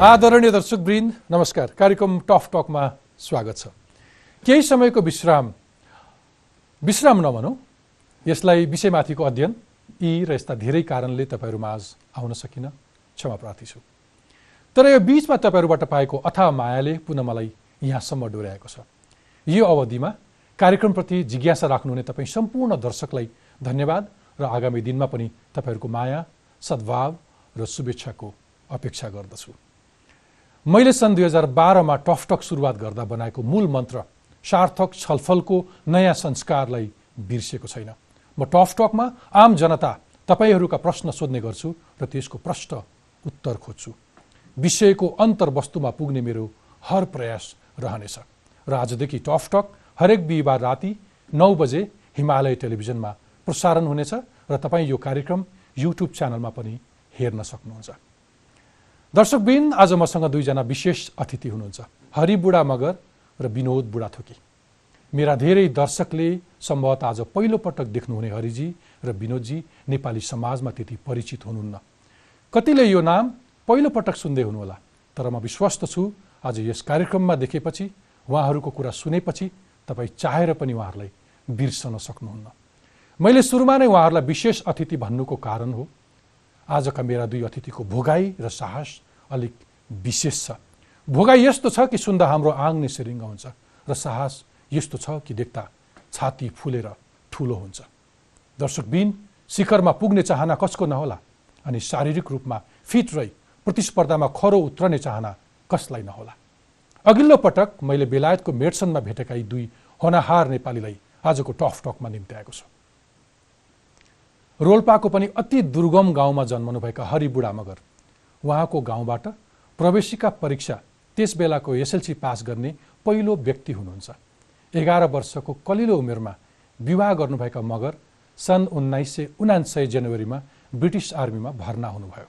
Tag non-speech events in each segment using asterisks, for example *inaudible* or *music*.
आदरणीय दर्शकवृन्द नमस्कार। कार्यक्रम टफ टकमा स्वागत छ। केही समयको विश्राम विश्राम नभनौँ यसलाई विषयमाथिको अध्ययन यी र यस्ता धेरै कारणले तपाईँहरू माझ आउन सकिन क्षमा प्रार्थी छु। तर यो बिचमा तपाईँहरूबाट पाएको अथाह मायाले पुनः मलाई यहाँसम्म डोर्याएको छ। यो अवधिमा कार्यक्रमप्रति जिज्ञासा राख्नुहुने तपाईँ सम्पूर्ण दर्शकलाई धन्यवाद र आगामी दिनमा पनि तपाईँहरूको माया सद्भाव र शुभेच्छाको अपेक्षा गर्दछु। मैले सन् दुई हजार बाह्रमा टफटक सुरुवात गर्दा बनाएको मूल मन्त्र सार्थक छलफलको नयाँ संस्कारलाई बिर्सेको छैन। म टफटकमा आम जनता तपाईँहरूका प्रश्न सोध्ने गर्छु र त्यसको प्रष्ट उत्तर खोज्छु। विषयको अन्तर्वस्तुमा पुग्ने मेरो हर प्रयास रहनेछ। र आजदेखि टफटक हरेक बिहिबार राति नौ बजे हिमालय टेलिभिजनमा प्रसारण हुनेछ र तपाईँ यो कार्यक्रम युट्युब च्यानलमा पनि हेर्न सक्नुहुन्छ। दर्शकबिन आज मसँग दुईजना विशेष अतिथि हुनुहुन्छ। हरि बुढा मगर र विनोद बुढाथोकी मेरा धेरै दर्शकले सम्भवतः आज पहिलोपटक देख्नुहुने हरिजी र विनोदजी नेपाली समाजमा त्यति परिचित हुनुहुन्न। कतिले यो नाम पहिलोपटक सुन्दै हुनुहोला तर म विश्वस्त छु आज यस कार्यक्रममा देखेपछि उहाँहरूको कुरा सुनेपछि तपाईँ चाहेर पनि उहाँहरूलाई बिर्सन सक्नुहुन्न। मैले सुरुमा नै उहाँहरूलाई विशेष अतिथि भन्नुको कारण हो। आजका मेरा दुई अतिथिको भोगाई र साहस अलिक विशेष छ। भोगाई यस्तो छ कि सुन्दा हाम्रो आङ नै हुन्छ र साहस यस्तो छ कि देख्दा छाती फुलेर ठुलो हुन्छ। दर्शकबिन शिखरमा पुग्ने चाहना कसको नहोला अनि शारीरिक रूपमा फिट रही प्रतिस्पर्धामा खरो उत्रने चाहना कसलाई नहोला? अघिल्लो पटक मैले बेलायतको मेड्सनमा भेटेका यी दुई होनाहार नेपालीलाई आजको टफ टकमा निम्त्याएको छु। रोल्पाको पनि अति दुर्गम गाउँमा जन्मनुभएका हरि बुढा मगर उहाँको गाउँबाट प्रवेशिका परीक्षा त्यस बेलाको एसएलसी पास गर्ने पहिलो व्यक्ति हुनुहुन्छ। एघार वर्षको कलिलो उमेरमा विवाह गर्नुभएका मगर सन् उन्नाइस सय उनान्सय जनवरीमा ब्रिटिस आर्मीमा भर्ना हुनुभयो।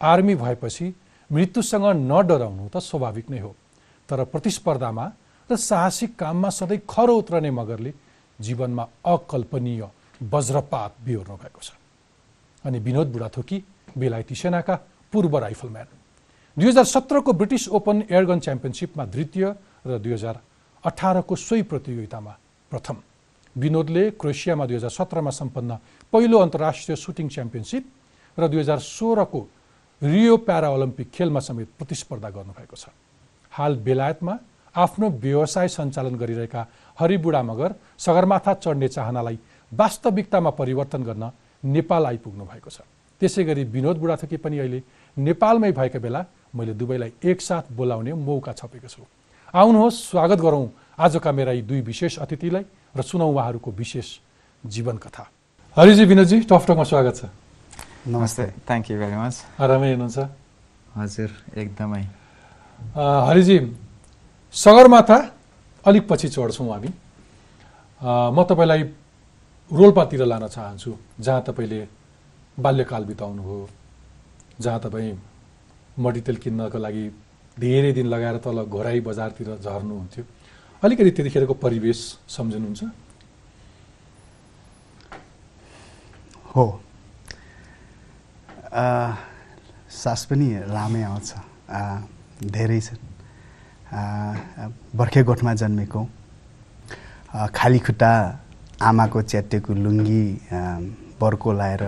आर्मी भएपछि मृत्युसँग नडराउनु त स्वाभाविक नै हो तर प्रतिस्पर्धामा र साहसिक काममा सधैँ खरो उत्रने मगरले जीवनमा अकल्पनीय वज्रपात बिहोर्नु भएको छ। अनि विनोद बुढाथोकी बेलायती सेनाका पूर्व राइफलम्यान। दुई हजार सत्रको ब्रिटिस ओपन एयरगन च्याम्पियनसिपमा द्वितीय र दुई हजार अठारको सोही प्रतियोगितामा प्रथम। विनोदले क्रोएसियामा दुई हजार सत्रमा सम्पन्न पहिलो अन्तर्राष्ट्रिय सुटिङ च्याम्पियनसिप र दुई हजार सोह्रको रियो प्यारा ओलम्पिक खेलमा समेत प्रतिस्पर्धा गर्नुभएको छ। हाल बेलायतमा आफ्नो व्यवसाय सञ्चालन गरिरहेका हरिबुढा मगर सगरमाथा चढ्ने चाहनालाई वास्तविकतामा परिवर्तन गर्न नेपाल आइपुग्नु भएको छ। त्यसै गरी विनोद बुढाथोकी पनि अहिले नेपालमै भएका बेला मैले दुवैलाई एकसाथ बोलाउने मौका छपेको छु। आउनुहोस् स्वागत गरौँ आजका मेरा यी दुई विशेष अतिथिलाई र सुनौ उहाँहरूको विशेष जीवन कथा हरिजी विनोदजी टफटकमा स्वागत छ। नमस्ते थ्याङ्क यू भेरी मच आरामै हुनुहुन्छ हजुर एकदमै। हरिजी सगरमाथा अलिक पछि चढ्छौँ हामी। म तपाईँलाई रोल्पातिर लान चाहन्छु जहाँ तपाईँले बाल्यकाल बिताउनुभयो जहाँ तपाईँ मटितेल किन्नको लागि धेरै दिन लगाएर तल घोराई बजारतिर झर्नुहुन्थ्यो। अलिकति त्यतिखेरको परिवेश सम्झिनुहुन्छ? हो। सास पनि रामै आउँछ। धेरै छन् बर्खे गोठमा जन्मेको। खाली खुट्टा आमाको च्यातेको लुङ्गी बर्को लाएर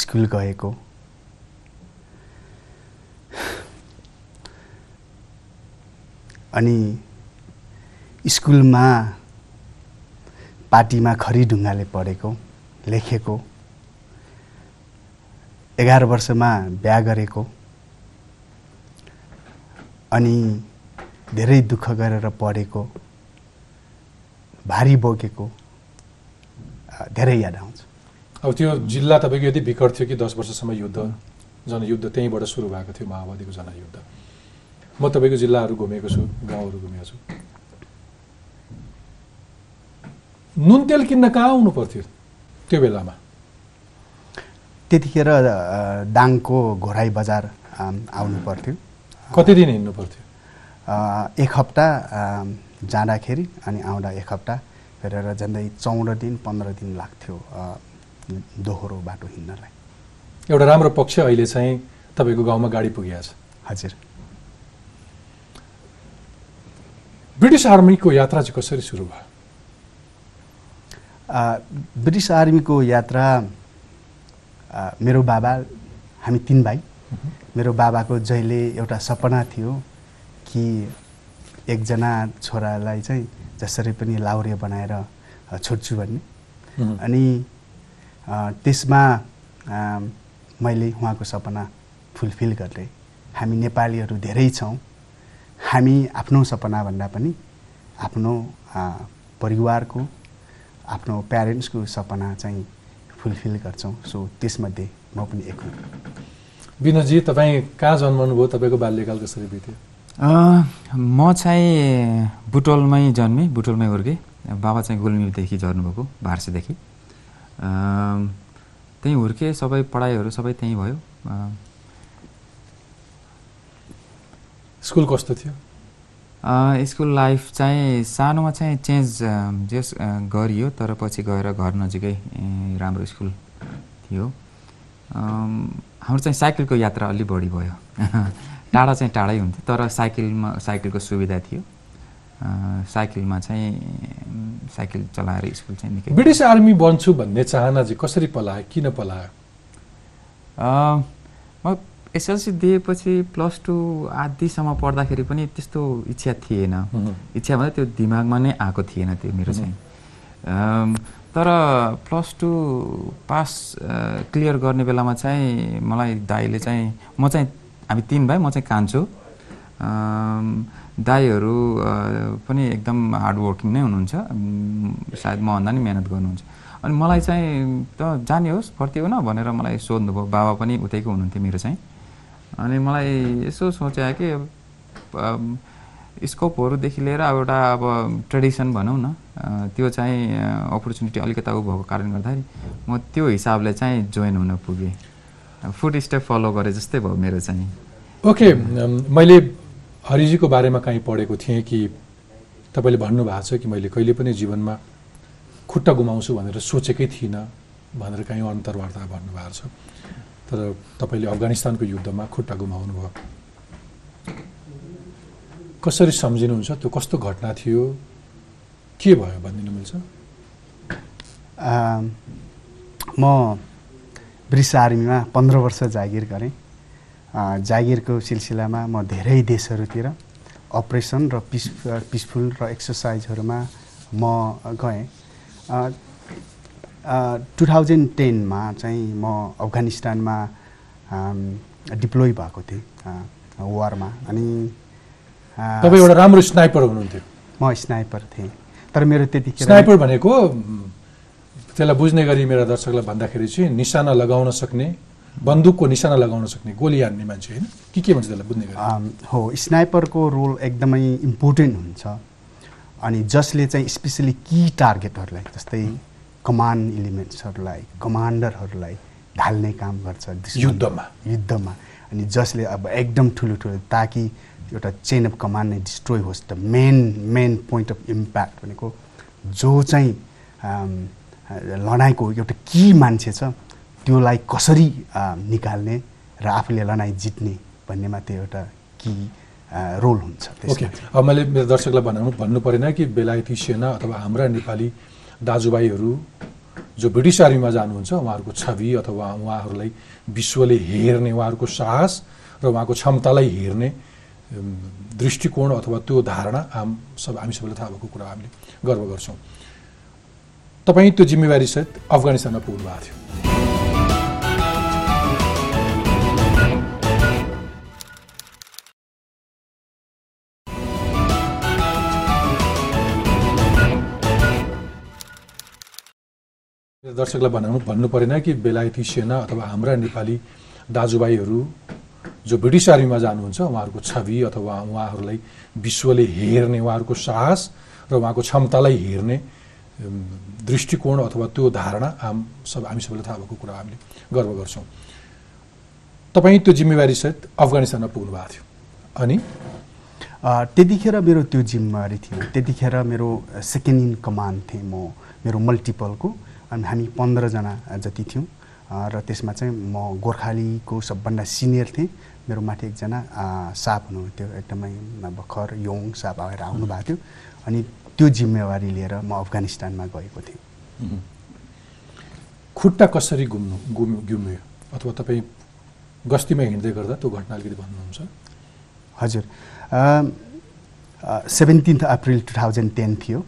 स्कुल गएको। अनि स्कुलमा पार्टीमा खरी ढुङ्गाले पढेको लेखेको। एघार वर्षमा बिहा गरेको। अनि धेरै दुःख गरेर पढेको। भारी बोकेको धेरै याद आउँछ। अब त्यो जिल्ला तपाईँको यति विकट थियो कि दस वर्षसम्म युद्ध जनयुद्ध त्यहीँबाट सुरु भएको थियो माओवादीको जनयुद्ध। म तपाईँको जिल्लाहरू घुमेको छु गाउँहरू घुमेको छु। नुन तेल किन्न कहाँ आउनु पर्थ्यो त्यो बेलामा? त्यतिखेर दाङको घोराई बजार आउनु पर्थ्यो। कति दिन हिँड्नु पर्थ्यो? एक हप्ता जाँदाखेरि अनि आउँदा एक हप्ता गरेर झन्डै चौध दिन पन्ध्र दिन लाग्थ्यो दोहोरो बाटो हिँड्नलाई। एउटा राम्रो पक्ष अहिले चाहिँ तपाईँको गाउँमा गाडी पुगिएको छ। हजुर। ब्रिटिस आर्मीको यात्रा चाहिँ कसरी सुरु भयो? ब्रिटिस आर्मीको यात्रा आ, मेरो बाबा हामी तिन भाइ। मेरो बाबाको जहिले एउटा सपना थियो कि एकजना छोरालाई चाहिँ जसरी पनि लाउरे बनाएर छोड्छु भन्ने। अनि त्यसमा मैले उहाँको सपना फुलफिल गरेँ हामी नेपालीहरू धेरै छौँ। हामी आफ्नो सपनाभन्दा पनि आफ्नो परिवारको आफ्नो प्यारेन्ट्सको सपना चाहिँ फुलफिल गर्छौँ। सो त्यसमध्ये म पनि एक हुँ। विनोदजी तपाईँ कहाँ जन्मनु भयो तपाईँको बाल्यकाल कसरी बित्यो? म चाहिँ बुटोलमै जन्मेँ बुटोलमै हुर्केँ। बाबा चाहिँ गुल्मीदेखि झर्नुभएको भारसेदेखि त्यहीँ हुर्केँ सबै पढाइहरू सबै त्यहीँ भयो। स्कुल कस्तो थियो? स्कुल लाइफ चाहिँ सानोमा चाहिँ चेन्ज जस गरियो तर पछि गएर घर नजिकै राम्रो स्कुल थियो। हाम्रो चाहिँ साइकलको यात्रा अलि बढी भयो। *laughs* टाढा चाहिँ टाढै हुन्थ्यो तर साइकलमा साइकलको सुविधा थियो। साइकलमा चाहिँ साइकल चलाएर स्कुल चाहिँ निकै ब्रिटिस आर्मी बन्छु भन्ने चाहना चाहिँ कसरी पलायो किन पलायो? म एसएलसी दिएपछि प्लस टू आदिसम्म पढ्दाखेरि पनि त्यस्तो इच्छा थिएन। इच्छा भन्दा त्यो दिमागमा नै आएको थिएन त्यो मेरो चाहिँ। तर प्लस टू पास क्लियर गर्ने बेलामा चाहिँ मलाई दाईले चाहिँ म चाहिँ हामी तिन भाइ म चाहिँ कान्छु। दाईहरू पनि एकदम हार्डवर्किङ नै हुनुहुन्छ। सायद मभन्दा नि मिहिनेत गर्नुहुन्छ। अनि मलाई चाहिँ त जाने होस् भर्ती हुन भनेर मलाई सोध्नुभयो। बाबा पनि उतैको हुनुहुन्थ्यो मेरो चाहिँ। अनि मलाई यसो सोचे कि स्कोपहरूदेखि लिएर अब एउटा अब ट्रेडिसन भनौँ न त्यो चाहिँ अपर्च्युनिटी अलिकता उ भएको कारणले गर्दाखेरि म त्यो हिसाबले चाहिँ जोइन हुन पुगेँ। फुड स्टेप फलो गरेँ जस्तै भयो मेरो चाहिँ। ओके अम, मैले हरिजीको बारेमा कहीँ पढेको थिएँ कि तपाईँले भन्नुभएको छ कि मैले कहिले पनि जीवनमा खुट्टा गुमाउँछु भनेर सोचेकै थिइनँ भनेर कहीँ अन्तर्वार्ता भन्नुभएको छ। तर तपाईँले अफगानिस्तानको युद्धमा खुट्टा गुमाउनु भयो। कसरी सम्झिनुहुन्छ? त्यो कस्तो घटना थियो? के भयो भनिदिनु मिल्छ? म ब्रिटिस आर्मीमा पन्ध्र वर्ष जागिर गरेँ। जागिरको सिलसिलामा म धेरै देशहरूतिर अपरेसन र पिस पिसफुल र एक्सर्साइजहरूमा म गएँ। टु थाउजन्ड टेनमा चाहिँ म अफगानिस्तानमा डिप्लोय भएको थिएँ वारमा। अनि तपाईँ एउटा राम्रो स्नाइपर हुनुहुन्थ्यो। म स्नाइपर थिएँ। तर मेरो त्यतिखेर स्नाइपर भनेको त्यसलाई बुझ्ने गरी मेरा दर्शकलाई भन्दाखेरि चाहिँ निशाना लगाउन सक्ने बन्दुकको निशाना लगाउन सक्ने गोली हान्ने मान्छे होइन? के के भन्छ त्यसलाई बुझ्ने गरी? हो स्नाइपरको रोल एकदमै इम्पोर्टेन्ट हुन्छ। अनि जसले चाहिँ स्पेसली की टार्गेटहरूलाई जस्तै कमान्ड इलिमेन्ट्सहरूलाई कमान्डरहरूलाई ढाल्ने काम गर्छ। युद्धमा। युद्धमा। अनि जसले अब एकदम ठुलो ठुलो ताकि एउटा चेन अफ कमान्ड नै डिस्ट्रोय होस् त main main point of impact भनेको जो चाहिँ लडाइँको एउटा की मान्छे छ त्योलाई कसरी निकाल्ने र आफूले लडाइँ जित्ने भन्नेमा त्यो एउटा की रोल हुन्छ ओके। अब मैले मेरो दर्शकलाई भनाउनु भन्नु परेन कि बेलायती सेना अथवा हाम्रा नेपाली दाजुभाइहरू जो ब्रिटिस आर्मीमा जानुहुन्छ उहाँहरूको छवि अथवा उहाँहरूलाई विश्वले हेर्ने उहाँहरूको साहस र उहाँको क्षमतालाई हेर्ने दृष्टिकोण अथवा त्यो धारणा हाम सब हामी सबैलाई थाहा भएको कुरा हामीले गर्व गर्छौँ तपाईँ त्यो जिम्मेवारीसहित अफगानिस्तानमा पुग्नु भएको थियो। दर्शकलाई भनाउनु भन्नु परेन कि बेलायती सेना अथवा हाम्रा नेपाली दाजुभाइहरू जो ब्रिटिस आर्मीमा जानुहुन्छ उहाँहरूको छवि अथवा उहाँहरूलाई विश्वले हेर्ने उहाँहरूको साहस र उहाँको क्षमतालाई हेर्ने दृष्टिकोण अथवा त्यो धारणा हाम सब हामी सबैलाई थाहा भएको कुरा हामीले गर्व गर्छौँ। तपाईँ त्यो जिम्मेवारीसहित अफगानिस्तानमा पुग्नु भएको थियो अनि? त्यतिखेर मेरो त्यो जिम्मेवारी थियो। त्यतिखेर मेरो सेकेन्ड इन कमान्ड थिएँ म मेरो मल्टिपलको अनि हामी पन्ध्रजना जति थियौँ। र त्यसमा चाहिँ म गोर्खालीको सबभन्दा सिनियर थिएँ। मेरो माथि एकजना साप हुनुहुन्थ्यो। एकदमै भर्खर यङ साप आएर आउनुभएको थियो। अनि त्यो जिम्मेवारी लिएर म अफगानिस्तानमा गएको थिएँ। खुट्टा कसरी घुम्नु गुम गुम्यो अथवा तपाईँ गस्तीमा हिँड्दै गर्दा त्यो घटना अलिकति भन्नुहुन्छ? हजुर। Seventeenth April two thousand ten थियो।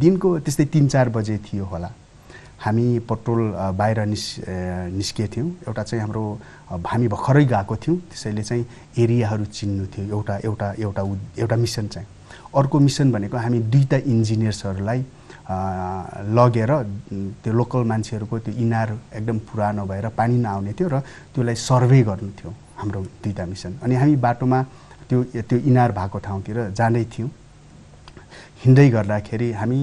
दिनको त्यस्तै तिन चार बजे थियो होला। हामी पेट्रोल बाहिर निस् थियौँ। एउटा चाहिँ हाम्रो हामी भर्खरै गएको थियौँ। त्यसैले चाहिँ एरियाहरू चिन्नु थियो। एउटा एउटा एउटा एउटा मिसन चाहिँ। अर्को मिसन भनेको हामी दुईवटा इन्जिनियर्सहरूलाई लगेर त्यो लोकल मान्छेहरूको त्यो इनार एकदम पुरानो भएर पानी नआउने थियो र त्यसलाई सर्वे गर्नु थियो हाम्रो दुईवटा मिसन। अनि हामी बाटोमा त्यो त्यो इनार भएको ठाउँतिर जाँदै थियौँ। हिँड्दै गर्दाखेरि हामी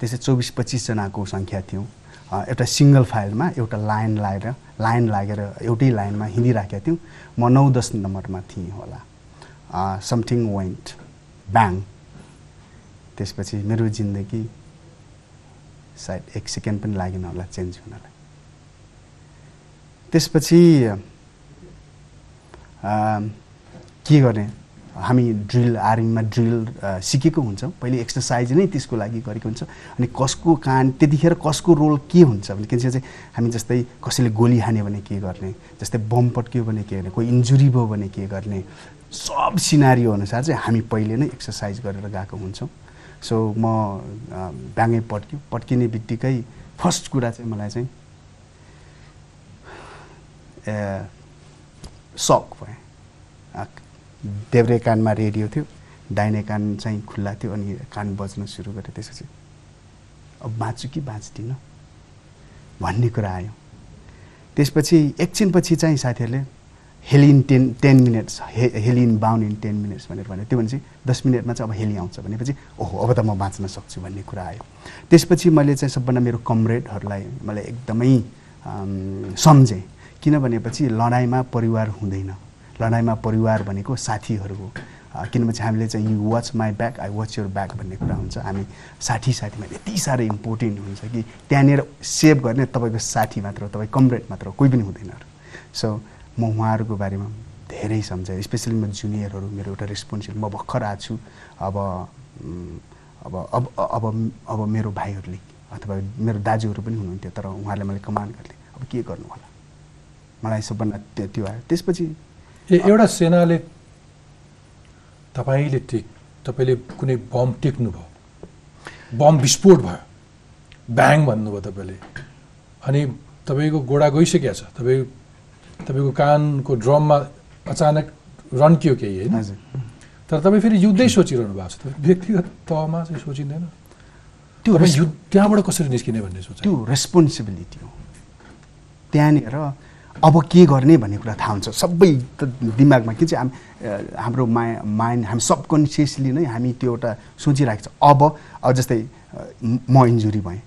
त्यसै चौबिस पच्चिसजनाको सङ्ख्या थियौँ। एउटा सिङ्गल फाइलमा एउटा लाइन लगाएर लाइन लागेर एउटै लाइनमा हिँडिराखेका थियौँ। म नौ दस नम्बरमा थिएँ होला। Something went. ब्याङ। त्यसपछि मेरो जिन्दगी सायद एक सेकेन्ड पनि लागेन होला चेन्ज हुनलाई। त्यसपछि के गर्ने? हामी ड्रिल आर्मीमा ड्रिल सिकेको हुन्छौँ। पहिले एक्सर्साइज नै त्यसको लागि गरेको हुन्छ। अनि कसको कान त्यतिखेर कसको रोल के हुन्छ भने के चाहिँ हामी जस्तै कसैले गोली हान्यो भने के गर्ने? जस्तै बम पट्क्यो भने के गर्ने? कोही इन्जुरी भयो भने के गर्ने? सब सिनारियो अनुसार चाहिँ हामी पहिले नै एक्सर्साइज गरेर गएको हुन्छौँ। सो म अ, ब्याङै पट्क्यो पट्किने बित्तिकै फर्स्ट कुरा चाहिँ मलाई चाहिँ सक भएँ देब्रे कानमा रेडियो थियो दाहिने कान चाहिँ खुल्ला थियो अनि कान बज्न सुरु गरेँ त्यसपछि अब बाँच्छु कि बाँच्दिनँ? भन्ने कुरा आयो। त्यसपछि एकछिनपछि चाहिँ साथीहरूले heli in ten ten minutes hey heli inbound in ten minutes भनेर भन्यो। त्यो भनेपछि दस मिनटमा चाहिँ अब हेली आउँछ भनेपछि ओहो अब त म बाँच्न सक्छु भन्ने कुरा आयो। त्यसपछि मैले चाहिँ सबभन्दा मेरो कमरेडहरूलाई मलाई एकदमै सम्झेँ। किन भनेपछि लडाइँमा परिवार हुँदैन। लडाइँमा परिवार भनेको साथीहरू हो। किनभने हामीले चाहिँ you watch my back I watch your back भन्ने कुरा हुन्छ। हामी साथी साथीमा यति साह्रो इम्पोर्टेन्ट हुन्छ कि त्यहाँनिर सेभ गर्ने तपाईँको साथी मात्र तपाईँ कमरेड मात्र कोही पनि हुँदैन सो म उहाँहरूको बारेमा धेरै सम्झेँ स्पेसली म जुनियरहरू मेरो एउटा रेस्पोन्सिबल म भर्खर आएको छु अब अब अब अब अब मेरो भाइहरूले अथवा मेरो दाजुहरू पनि हुनुहुन्थ्यो तर उहाँहरूले मैले कमान्ड गर्थेँ। अब के गर्नु होला? मलाई सबभन्दा त्यो त्यो आयो। त्यसपछि ए एउटा सेनाले तपाईँले टेक तपाईँले कुनै बम टेक्नुभयो? बम विस्फोट भयो? ब्याङ भन्नुभयो तपाईँले? अनि तपाईँको गोडा गइसकेको छ। तपाईँ तपाईँको कानको ड्रममा अचानक रन्कियो केही होइन? तर तपाईँ फेरि युद्धै सोचिरहनु भएको छ व्यक्तिगत तहमा चाहिँ सोचिँदैन। त्यो युद्ध त्यहाँबाट कसरी निस्किने भन्ने सोच त्यो रेस्पोन्सिबिलिटी हो। त्यहाँनिर अब के गर्ने भन्ने कुरा थाहा हुन्छ। सबै त दिमागमा के चाहिँ हाम हाम्रो माइ माइन्ड हामी सबकन्सियसली नै हामी त्यो एउटा सोचिरहेको छ। अब अब जस्तै म- इन्जुरी भएँ।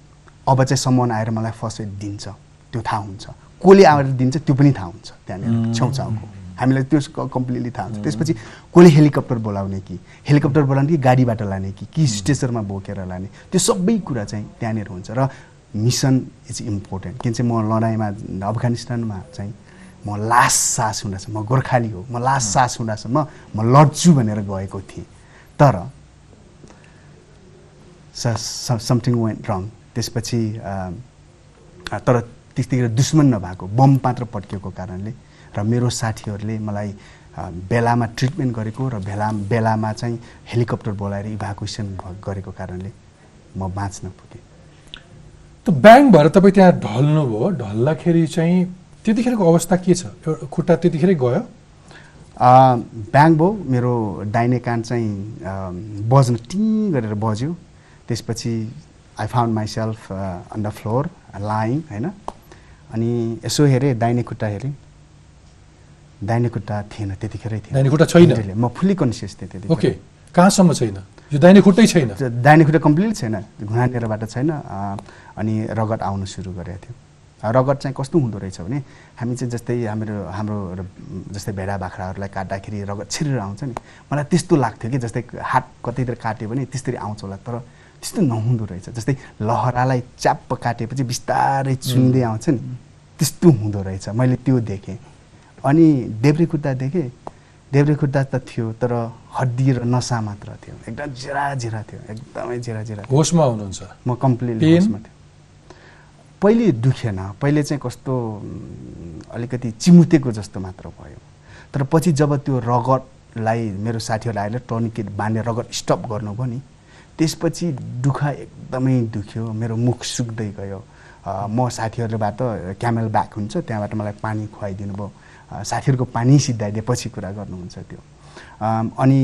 अब चाहिँ सम्मान आएर मलाई फर्स्ट एड दिन्छ। त्यो थाहा हुन्छ। कसले आएर दिन्छ त्यो पनि थाहा हुन्छ त्यहाँनिर छेउछाउको। हामीलाई त्यो कम्प्लिटली थाहा हुन्छ। त्यसपछि कसले हेलिकप्टर बोलाउने कि? हेलिकप्टर बोलाउने कि गाडीबाट लाने कि? कि स्टेसनमा बोकेर लाने? त्यो सबै कुरा चाहिँ त्यहाँनिर हुन्छ र मिसन इज इम्पोर्टेन्ट। किन चाहिँ म लडाइँमा अफगानिस्तानमा चाहिँ म लास्ट सास हुँदासम्म म गोर्खाली हो म लास्ट सास हुँदासम्म म लड्छु भनेर गएको थिएँ। तर समथिङ वेन्ट रङ त्यसपछि तर त्यतिखेर दुश्मन नभएको बम मात्र पड्किएको कारणले र मेरो साथीहरूले मलाई बेलामा ट्रिटमेन्ट गरेको र बेला बेलामा चाहिँ हेलिकप्टर बोलाएर इभ्याकुएसन गरेको कारणले म बाँच्न पुगेँ। त ब्याङ भएर तपाईँ त्यहाँ ढल्नुभयो ढल्दाखेरि चाहिँ त्यतिखेरको अवस्था के छ? खुट्टा त्यतिखेरै गयो? ब्याङ भयो मेरो दाहिने कान चाहिँ बज्न टिङ गरेर बज्यो। त्यसपछि I found myself on the floor lying होइन? अनि यसो हेरेँ दाहिने खुट्टा हेरेँ। दाहिने खुट्टा थिएन त्यतिखेरै थिएन। दाहिने खुट्टा छैन? म फुल्ली कन्सियस थिएँ त्यतिखेर। ओके कहाँसम्म छैन? यो दाहिने खुट्टै छैन? दाहिने खुट्टा कम्प्लिट छैन घुँडानेरबाट छैन अनि रगत आउन सुरु गरेको थियो। रगत चाहिँ कस्तो हुँदो रहेछ भने हामी चाहिँ जस्तै हाम्रो हाम्रो जस्तै भेडा बाख्राहरूलाई काट्दाखेरि रगत छिरेर आउँछ नि। मलाई त्यस्तो लाग्थ्यो कि जस्तै हात कतैतिर काट्यो भने त्यस्तरी आउँछ होला। तर त्यस्तो नहुँदो रहेछ। जस्तै लहरालाई च्याप्प काटेपछि बिस्तारै चुइँदै आउँछ नि। त्यस्तो हुँदो रहेछ। मैले त्यो देखेँ। अनि देब्रे खुट्टा देखेँ। देब्रे खुट्टा त थियो तर हड्डी र नसा मात्र थियो। एकदम जिरा जिरा थियो। एकदमै जिरा जिरा होसमा हुनुहुन्छ? म कम्प्लिटली? होसमा थियो। पहिले दुखेन। पहिले चाहिँ कस्तो अलिकति चिमुतेको जस्तो मात्र भयो। तर पछि जब त्यो रगतलाई मेरो साथीहरूले आएर टर्निकेट बाँधेर रगत स्टप गर्नुभयो नि त्यसपछि दुखा एकदमै दुख्यो मेरो मुख सुक्दै गयो। म साथीहरूबाट क्यामेल ब्याक हुन्छ त्यहाँबाट मलाई पानी खुवाइदिनु भयो। साथीहरूको पानी सिद्धाइदिए पछि कुरा गर्नुहुन्छ त्यो। अनि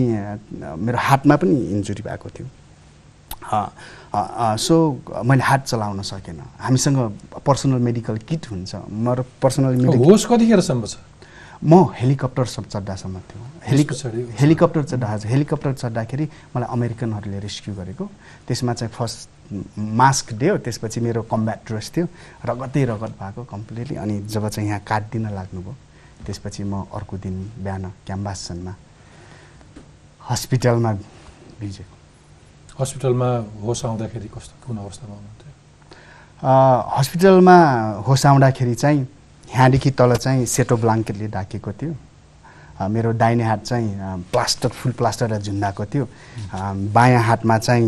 मेरो हातमा पनि इन्जुरी भएको थियो। सो मैले हात चलाउन सकेन। हामीसँग पर्सनल मेडिकल किट हुन्छ। मेरो पर्सनल मेडिकल होस कतिखेरसम्म छ? म हेलिकप्टर सब चढ्दासम्म थियो। हेलिक पछाडि? हेलिकप्टर चढ्दा हजुर हेलिकप्टर चढ्दाखेरि मलाई अमेरिकनहरूले रेस्क्यु गरेको। त्यसमा चाहिँ फर्स्ट मास्क दियो। त्यसपछि मेरो कम्ब्याट ड्रेस थियो। रगतै रगत भएको कम्प्लिटली। अनि जब चाहिँ यहाँ काटिदिन लाग्नुभयो त्यसपछि म अर्को दिन बिहान क्याम्बासनमा हस्पिटलमा भिजेको। हस्पिटलमा होस आउँदाखेरि कस्तो कुन अवस्थामा हुनुहुन्थ्यो? हस्पिटलमा होस आउँदाखेरि चाहिँ यहाँदेखि तल चाहिँ सेतो ब्लाङ्केटले ढाकेको थियो। मेरो दाहिने हात चाहिँ प्लास्टर फुल प्लास्टरले झुन्डाएको थियो। अ, बायाँ हातमा चाहिँ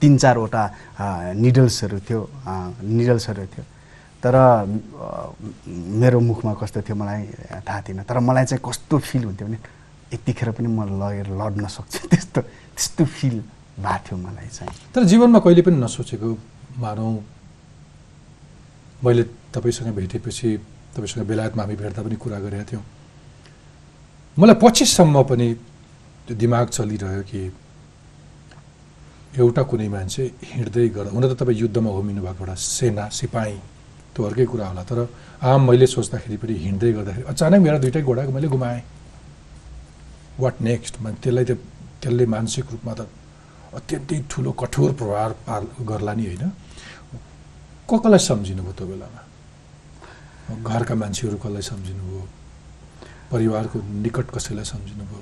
तिन चारवटा निडल्सहरू थियो निडल्सहरू थियो। तर मेरो मुखमा कस्तो थियो मलाई थाहा थिएन। तर मलाई चाहिँ कस्तो फिल हुन्थ्यो भने यतिखेर पनि म लगेर लड्न सक्छु। *laughs* त्यस्तो त्यस्तो फिल भएको थियो मलाई चाहिँ। तर जीवनमा कहिले पनि नसोचेको मानौँ। मैले तपाईँसँग भेटेपछि तपाईँसँग बेलायतमा हामी भेट्दा पनि कुरा गरेका थियौँ। मलाई पछिसम्म पनि त्यो दिमाग चलिरह्यो कि एउटा कुनै मान्छे हिँड्दै गर्दा हुन त तपाईँ युद्धमा होमिनु भएको एउटा सेना सिपाही त्यो अर्कै कुरा होला। तर आम मैले सोच्दाखेरि पनि हिँड्दै गर्दाखेरि अचानक मेरा दुइटै घोडाको मैले गुमाएँ वाट नेक्स्ट त्यसलाई त त्यसले मानसिक रूपमा त अत्यन्तै ठुलो कठोर प्रभाव पार गर्ला नि होइन। कसलाई सम्झिनुभयो त्यो बेलामा? घरका मान्छेहरू कसलाई सम्झिनुभयो परिवारको निकट कसैलाई सम्झिनुभयो?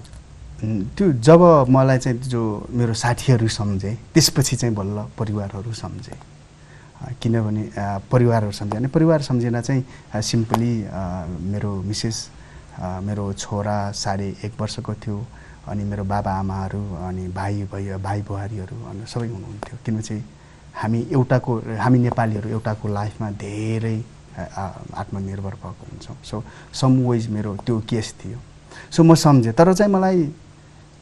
त्यो जब मलाई चाहिँ जो मेरो साथीहरू सम्झेँ त्यसपछि चाहिँ बल्ल परिवारहरू सम्झेँ। किनभने परिवारहरू सम्झेँ अनि परिवार सम्झेर चाहिँ सिम्पली मेरो मिसेस मेरो छोरा साढे एक वर्षको थियो अनि मेरो बाबा आमाहरू अनि भाइ भैया भाइ बुहारीहरू अनि सबै हुनुहुन्थ्यो। किनभने चाहिँ हामी एउटाको हामी नेपालीहरू एउटाको लाइफमा धेरै आत्मनिर्भर भएको हुन्छौँ। सो सम वेज मेरो त्यो केस थियो। सो म सम्झेँ। तर चाहिँ मलाई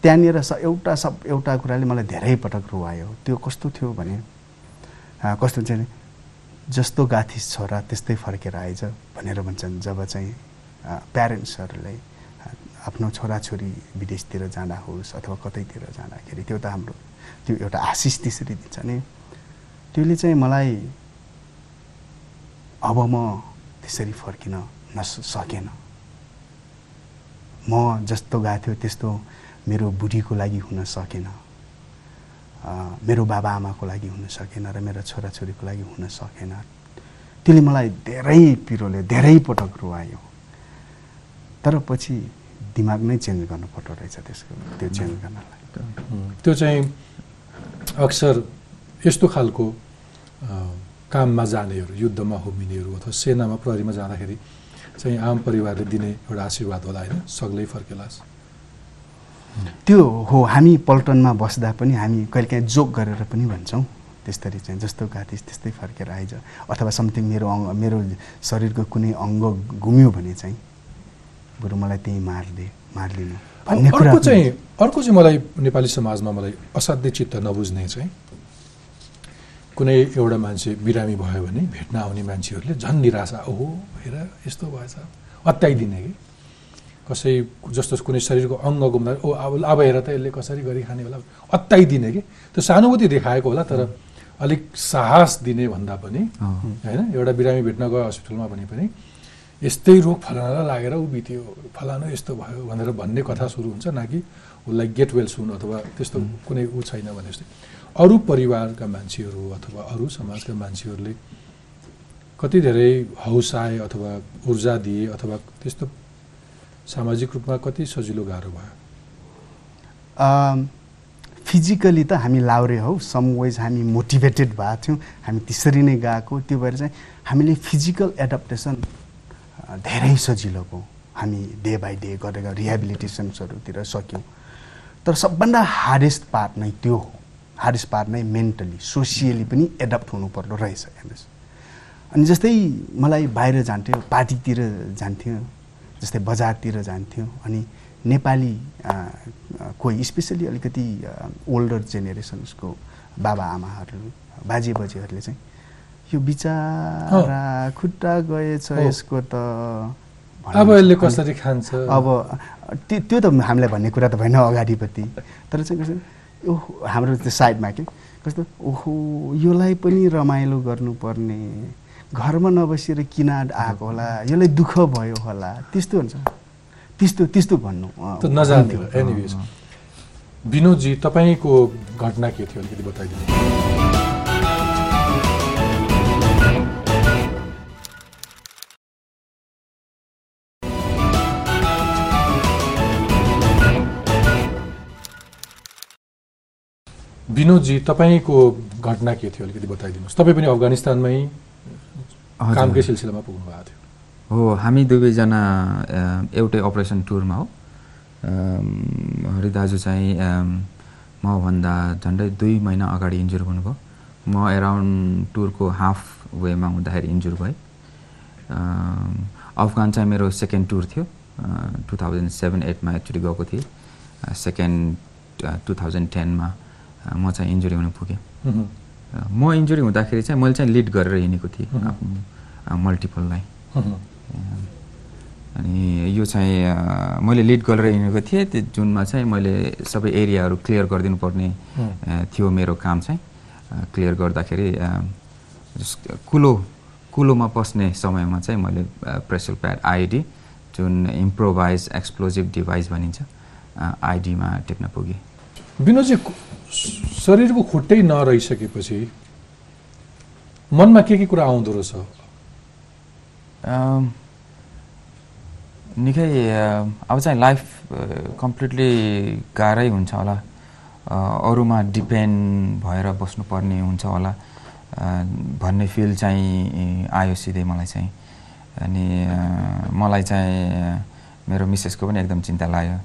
त्यहाँनिर स एउटा सब एउटा कुराले मलाई धेरै पटक रुवायो। त्यो कस्तो थियो भने कस्तो हुन्छ भने जस्तो गाथिस छोरा त्यस्तै फर्केर आइज भनेर भन्छन्। जब चाहिँ प्यारेन्ट्सहरूलाई आफ्नो छोराछोरी विदेशतिर जाँदा होस् अथवा कतैतिर जाँदाखेरि त्यो त हाम्रो त्यो एउटा आशिष त्यसरी दिन्छ नि। त्यसले चाहिँ मलाई अब म त्यसरी फर्किन नस सकेन। म जस्तो गएको थियो त्यस्तो मेरो बुढीको लागि हुन सकेन। मेरो बाबा आमाको लागि हुन सकेन र मेरो छोराछोरीको लागि हुन सकेन। त्यसले मलाई धेरै पिरोले धेरै पटक रुवायो। तर पछि दिमाग नै चेन्ज गर्नुपर्दो रहेछ त्यसको त्यो चेन्ज गर्नलाई। त्यो चाहिँ अक्सर यस्तो खालको काममा जानेहरू युद्धमा होमिनेहरू अथवा सेनामा प्रहरीमा जाँदाखेरि चाहिँ आम परिवारले दिने एउटा आशीर्वाद होला होइन? सग्लै फर्केलास्। त्यो हो हामी पल्टनमा बस्दा पनि हामी कहिलेकाहीँ जोक गरेर पनि भन्छौँ। त्यस्तरी चाहिँ जस्तो गाथिस त्यस्तै फर्केर आइज। अथवा समथिङ मेरो अङ्ग मेरो शरीरको कुनै अङ्ग गुम्यो भने चाहिँ बरु मलाई त्यही मारले मारिदिनु भन्ने कुरा चाहिँ अर्को चाहिँ मलाई नेपाली समाजमा मलाई असाध्य चित्त नबुझ्ने चाहिँ कुनै एउटा मान्छे बिरामी भयो भने भेट्न आउने मान्छेहरूले झन् निराशा ओहो हेर यस्तो भएछ। अत्याइदिने कि? कसै जस्तो कुनै शरीरको अङ्ग गुम्दा ओ अब अब हेर त यसले कसरी गरी खाने होला। अत्याइदिने कि? त्यो सहानुभूति देखाएको होला तर अलिक साहस दिने भन्दा पनि। होइन एउटा बिरामी भेट्न गयो हस्पिटलमा भने पनि यस्तै रोग फलानालाई लागेर ऊ बित्यो। फलानु यस्तो भयो भनेर भन्ने कथा सुरु हुन्छ न कि उसलाई गेट वेल सुन अथवा त्यस्तो कुनै ऊ छैन भने जस्तै। अरू परिवारका मान्छेहरू अथवा अरू समाजका मान्छेहरूले कति धेरै हौसाए अथवा ऊर्जा दिए अथवा त्यस्तो सामाजिक रूपमा कति सजिलो गाह्रो भयो? फिजिकली त हामी लाउरे हौ। सम वेज हामी मोटिभेटेड भएको थियौँ। हामी त्यसरी नै गएको। त्यो भएर चाहिँ हामीले फिजिकल एडप्टेसन धेरै सजिलोको हामी डे बाई डे गरेर रिहेबिलिटेसन्सहरूतिर सक्यौँ। तर सबभन्दा हार्डेस्ट पार्ट नै त्यो हो। हार्डेस्ट पार्ट नै मेन्टली सोसियली पनि एडप्ट हुनुपर्दो रहेछ हेर्नुहोस् अनि जस्तै मलाई बाहिर जान्थ्यो पार्टीतिर जान्थ्यो जस्तै बजारतिर जान्थ्यो अनि नेपाली कोही स्पेसली अलिकति ओल्डर जेनेरेसन्सको बाबा आमाहरू बाजे बजेहरूले चाहिँ यो बिचरा खुट्टा गएछ यसको त अब यसले कसरी खान्छ? अब त्यो त्यो त हामीलाई भन्ने कुरा त भएन अगाडिपट्टि। तर चाहिँ ओहो हाम्रो त्यो साइडमा के? कस्तो? ओहो योलाई पनि रमाइलो गर्नुपर्ने। घरमा नबसेर किन आएको होला यसलाई दुःख भयो होला त्यस्तो हुन्छ। त्यस्तो त्यस्तो भन्नु नजान्थ्यो एनिवेज विनोदजी तपाईँको घटना के थियो? अलिकति बताइदिनु विनोदजी तपाईँको घटना के थियो अलिकति बताइदिनुहोस्। तपाईँ पनि अफगानिस्तानमै कामकै सिलसिलामा पुग्नु भएको थियो। हो हामी दुवैजना एउटै अपरेसन टुरमा हो। हरि दाजु चाहिँ मभन्दा झन्डै दुई महिना अगाडि इन्जुर हुनुभयो। म एराउन्ड टुरको हाफ वेमा हुँदाखेरि इन्जुर भएँ। अफगान चाहिँ मेरो सेकेन्ड टुर थियो। टु थाउजन्ड सेभेन एटमा एक्चुली गएको थिएँ। सेकेन्ड टु थाउजन्ड टेनमा म चाहिँ इन्जुरी हुन पुगेँ। म इन्जुरी हुँदाखेरि चाहिँ मैले चाहिँ लिड गरेर हिँडेको थिएँ आफ्नो मल्टिपललाई अनि यो चाहिँ मैले लिड गरेर हिँडेको थिएँ। त्यो जुनमा चाहिँ मैले सबै एरियाहरू क्लियर गरिदिनु पर्ने थियो मेरो काम चाहिँ। क्लियर गर्दाखेरि कुलो कुलोमा पस्ने समयमा चाहिँ मैले प्रेसर प्याड आइडी जुन इम्प्रोभाइज एक्सप्लोजिभ डिभाइस भनिन्छ आइडीमा टेक्न पुगेँ। विनोदजी शरीरको खुट्टै नरहिसकेपछि मनमा के के कुरा आउँदो रहेछ? निकै अब चाहिँ लाइफ कम्प्लिटली गाह्रै हुन्छ होला। अरूमा डिपेन्ड भएर बस्नुपर्ने हुन्छ होला। भन्ने फिल चाहिँ आयो सिधै मलाई चाहिँ। अनि मलाई चाहिँ मेरो मिसेसको पनि एकदम चिन्ता लाग्यो।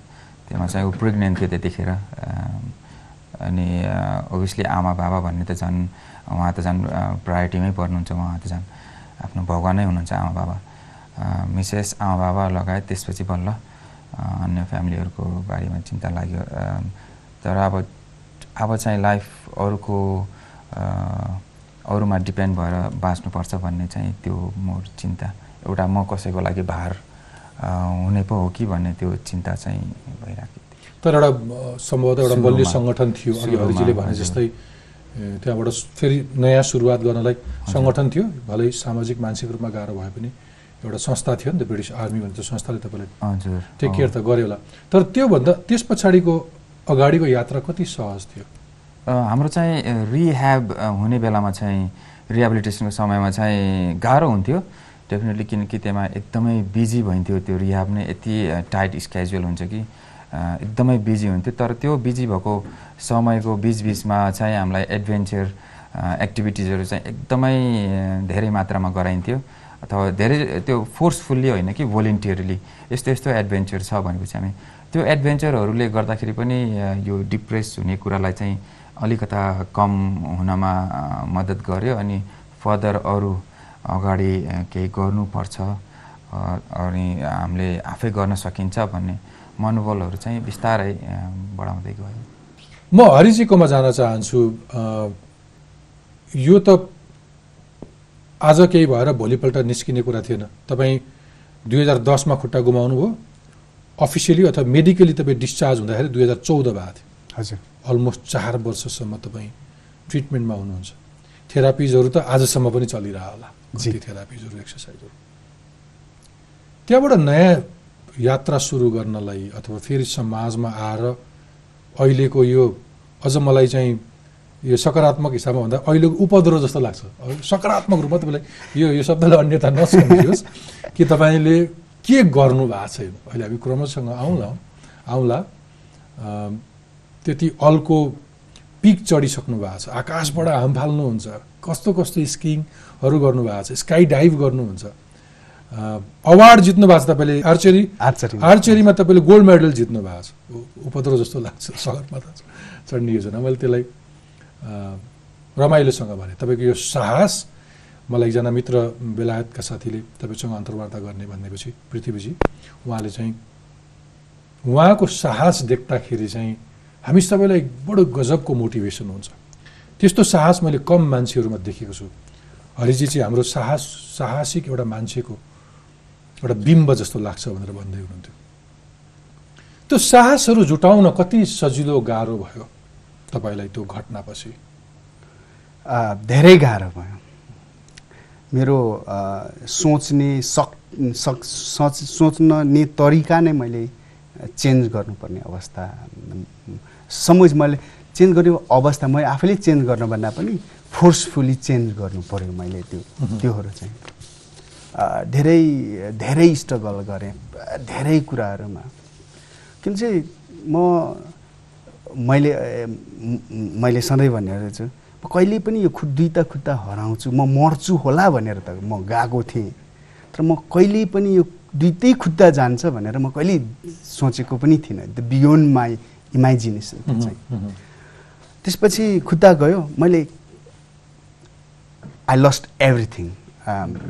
त्यसमा चाहिँ ऊ प्रेग्नेन्ट थियो त्यतिखेर। अनि ओभियसली आमा बाबा भन्ने त झन् उहाँ त झन् प्रायोरिटीमै पर्नुहुन्छ उहाँ त झन् आफ्नो भगवानै हुनुहुन्छ आमा बाबा। मिसेस आमा बाबा लगायत त्यसपछि बल्ल अन्य फ्यामिलीहरूको बारेमा चिन्ता लाग्यो। तर अब अब चाहिँ लाइफ अरूको अरूमा डिपेन्ड भएर बाँच्नुपर्छ भन्ने चाहिँ त्यो मोर चिन्ता। एउटा म कसैको लागि भार हुने पो हो कि भन्ने त्यो चिन्ता चाहिँ भइरहेको तर एउटा सम्भवतः एउटा बलियो सङ्गठन थियो अघि हरिजीले भने जस्तै त्यहाँबाट फेरि नयाँ सुरुवात गर्नलाई सङ्गठन थियो भलै सामाजिक मानसिक रूपमा गाह्रो भए पनि एउटा संस्था थियो नि त ब्रिटिस आर्मी भन्ने संस्थाले तपाईँलाई टेक केयर त गर्यो होला। तर त्योभन्दा त्यस पछाडिको अगाडिको यात्रा कति सहज थियो? हाम्रो चाहिँ रिह्याब हुने बेलामा चाहिँ रिहेबिलिटेसनको समयमा चाहिँ गाह्रो हुन्थ्यो। डेफिनेटली किनकि त्यसमा एकदमै बिजी भइन्थ्यो त्यो रिह्याब नै। यति टाइट स्केजुअल हुन्छ कि एकदमै बिजी हुन्थ्यो। तर त्यो बिजी भएको समयको बिचबिचमा चाहिँ हामीलाई एडभेन्चर एक्टिभिटिजहरू चाहिँ एकदमै धेरै मात्रामा गराइन्थ्यो। अथवा धेरै त्यो फोर्सफुल्ली होइन कि भोलिन्टियरली यस्तो यस्तो एडभेन्चर छ भनेपछि हामी। त्यो एडभेन्चरहरूले गर्दाखेरि पनि यो डिप्रेस हुने कुरालाई चाहिँ अलिकता कम हुनमा मद्दत गर्यो अनि फर्दर अरू अगाडि केही गर्नुपर्छ अनि हामीले आफै गर्न सकिन्छ भन्ने मनोबलहरू चाहिँ बिस्तारै बढाउँदै गयो। म हरिजीकोमा जान चाहन्छु यो त आज केही भएर भोलिपल्ट निस्किने कुरा थिएन। तपाईँ दुई हजार दसमा खुट्टा गुमाउनु भयो। अफिसियली अथवा मेडिकली तपाईँ डिस्चार्ज हुँदाखेरि दुई हजार चौध भएको थियो। हजुर। अलमोस्ट चार वर्षसम्म तपाईँ ट्रिटमेन्टमा हुनुहुन्छ। थेरापिजहरू त आजसम्म पनि चलिरह होला थेरापिजहरू एक्सर्साइजहरू त्यहाँबाट नयाँ यात्रा सुरु गर्नलाई अथवा फेरि समाजमा आएर अहिलेको यो अझ मलाई चाहिँ यो सकारात्मक हिसाबमा भन्दा अहिलेको उपद्रो जस्तो लाग्छ। सकारात्मक रूपमा तपाईँलाई यो यो शब्दलाई अन्यथा नसम्झियोस् कि तपाईँले के गर्नु भएको छ अहिले हामी क्रमसँग आउँला आउँला। त्यति अल्को पिक चढिसक्नु भएको छ। आकाशबाट हाम फाल्नुहुन्छ। कस्तो कस्तो स्किङहरू गर्नुभएको छ स्काई डाइभ गर्नुहुन्छ अवार्ड जित्नु भएको छ तपाईँले आर्चरी? आर्चरी। आर्चरीमा तपाईँले गोल्ड मेडल जित्नु भएको छ। उपद्रो जस्तो लाग्छ सगरमाथा चढ्ने योजना। मैले त्यसलाई रमाइलोसँग भने। तपाईँको यो साहस मलाई एकजना मित्र बेलायतका साथीले तपाईँसँग अन्तर्वार्ता गर्ने भनेपछि पृथ्वीजी उहाँले चाहिँ उहाँको साहस देख्दाखेरि चाहिँ हामी सबैलाई बडो गजबको मोटिभेसन हुन्छ। त्यस्तो साहस मैले कम मान्छेहरूमा देखेको छु। हरिजी चाहिँ हाम्रो साहस साहसिक एउटा मान्छेको एउटा बिम्ब जस्तो लाग्छ भनेर भन्दै हुनुहुन्थ्यो। त्यो साहसहरू जुटाउन कति सजिलो गाह्रो भयो तपाईँलाई त्यो घटनापछि? धेरै गाह्रो भयो। मेरो सोच्ने सक सक सोच सोच्ने तरिका नै मैले चेन्ज गर्नुपर्ने अवस्था। समझ मैले चेन्ज गर्ने अवस्था मैले आफैले चेन्ज गर्नुभन्दा पनि फोर्सफुली चेन्ज गर्नु पऱ्यो मैले त्यो त्योहरू चाहिँ। धेरै धेरै स्ट्रगल गरेँ धेरै कुराहरूमा। किन चाहिँ म मैले मैले सधैँ भनेर छु म कहिले पनि यो खुद दुईवटा खुट्टा हराउँछु म मर्छु होला भनेर त म गएको थिएँ। तर म कहिले पनि यो दुइटै खुट्टा जान्छ भनेर म कहिले सोचेको पनि थिइनँ द बियोन्ड माई इमेजिनेसन चाहिँ। त्यसपछि खुट्टा गयो। मैले आई लस्ट एभ्रिथिङ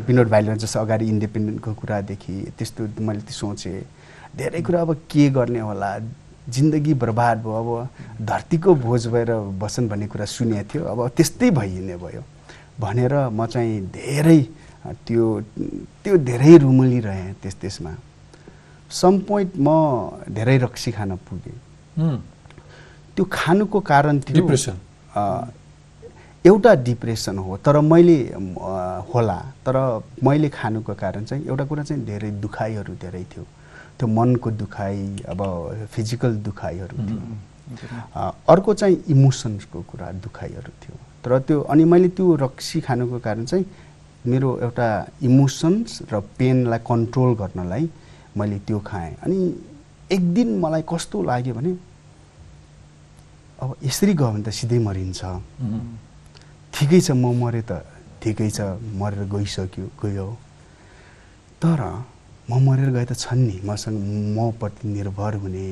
विनोद भाइले जस्तो अगाडि इन्डिपेन्डेन्टको कुरादेखि त्यस्तो मैले त्यो सोचेँ। धेरै कुरा अब के गर्ने होला? जिन्दगी बर्बाद भयो। अब धरतीको भोज भएर बस्छन् भन्ने कुरा सुनेको थियो। अब त्यस्तै भइने भयो। भनेर म चाहिँ धेरै त्यो त्यो धेरै रुमलिरहेँ त्यस त्यसमा। सम पोइन्ट म धेरै रक्सी खान पुगेँ। त्यो खानुको कारण थियो एउटा डिप्रेसन हो। तर मैले होला। तर मैले खानुको कारण चाहिँ एउटा कुरा चाहिँ धेरै दुखाइहरू धेरै थियो। त्यो मनको दुखाइ अब फिजिकल दुखाइहरू थियो। अर्को चाहिँ इमोसन्सको कुरा दुखाइहरू थियो। तर त्यो अनि मैले त्यो रक्सी खानुको कारण चाहिँ मेरो एउटा इमोसन्स र पेनलाई कन्ट्रोल गर्नलाई मैले त्यो खाएँ। अनि एक दिन मलाई कस्तो लाग्यो भने अब यसरी गयो भने त सिधै मरिन्छ। ठिकै छ म मरेँ त ठिकै छ मरेर गइसक्यो गयो। तर म मरेर गए त छन् नि मसँग मप्रति निर्भर हुने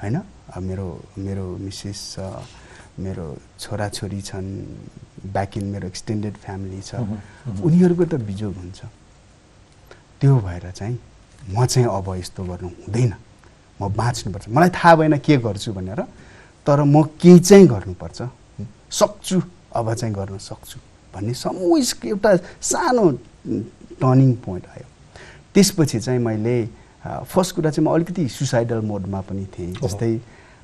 होइन? मेरो मेरो मिसेस छ मेरो छोराछोरी छन् ब्याक इन मेरो एक्सटेन्डेड फ्यामिली छ। उनीहरूको त बिजोग हुन्छ। त्यो भएर चाहिँ म चाहिँ अब यस्तो गर्नु हुँदैन। म बाँच्नुपर्छ। मलाई थाहा भएन के गर्छु भनेर तर म केही चाहिँ गर्नुपर्छ? सक्छु अब चाहिँ गर्न सक्छु भन्ने समूहिक एउटा सानो टर्निङ पोइन्ट आयो। त्यसपछि चाहिँ मैले फर्स्ट कुरा चाहिँ म अलिकति सुसाइडल मोडमा पनि थिएँ। जस्तै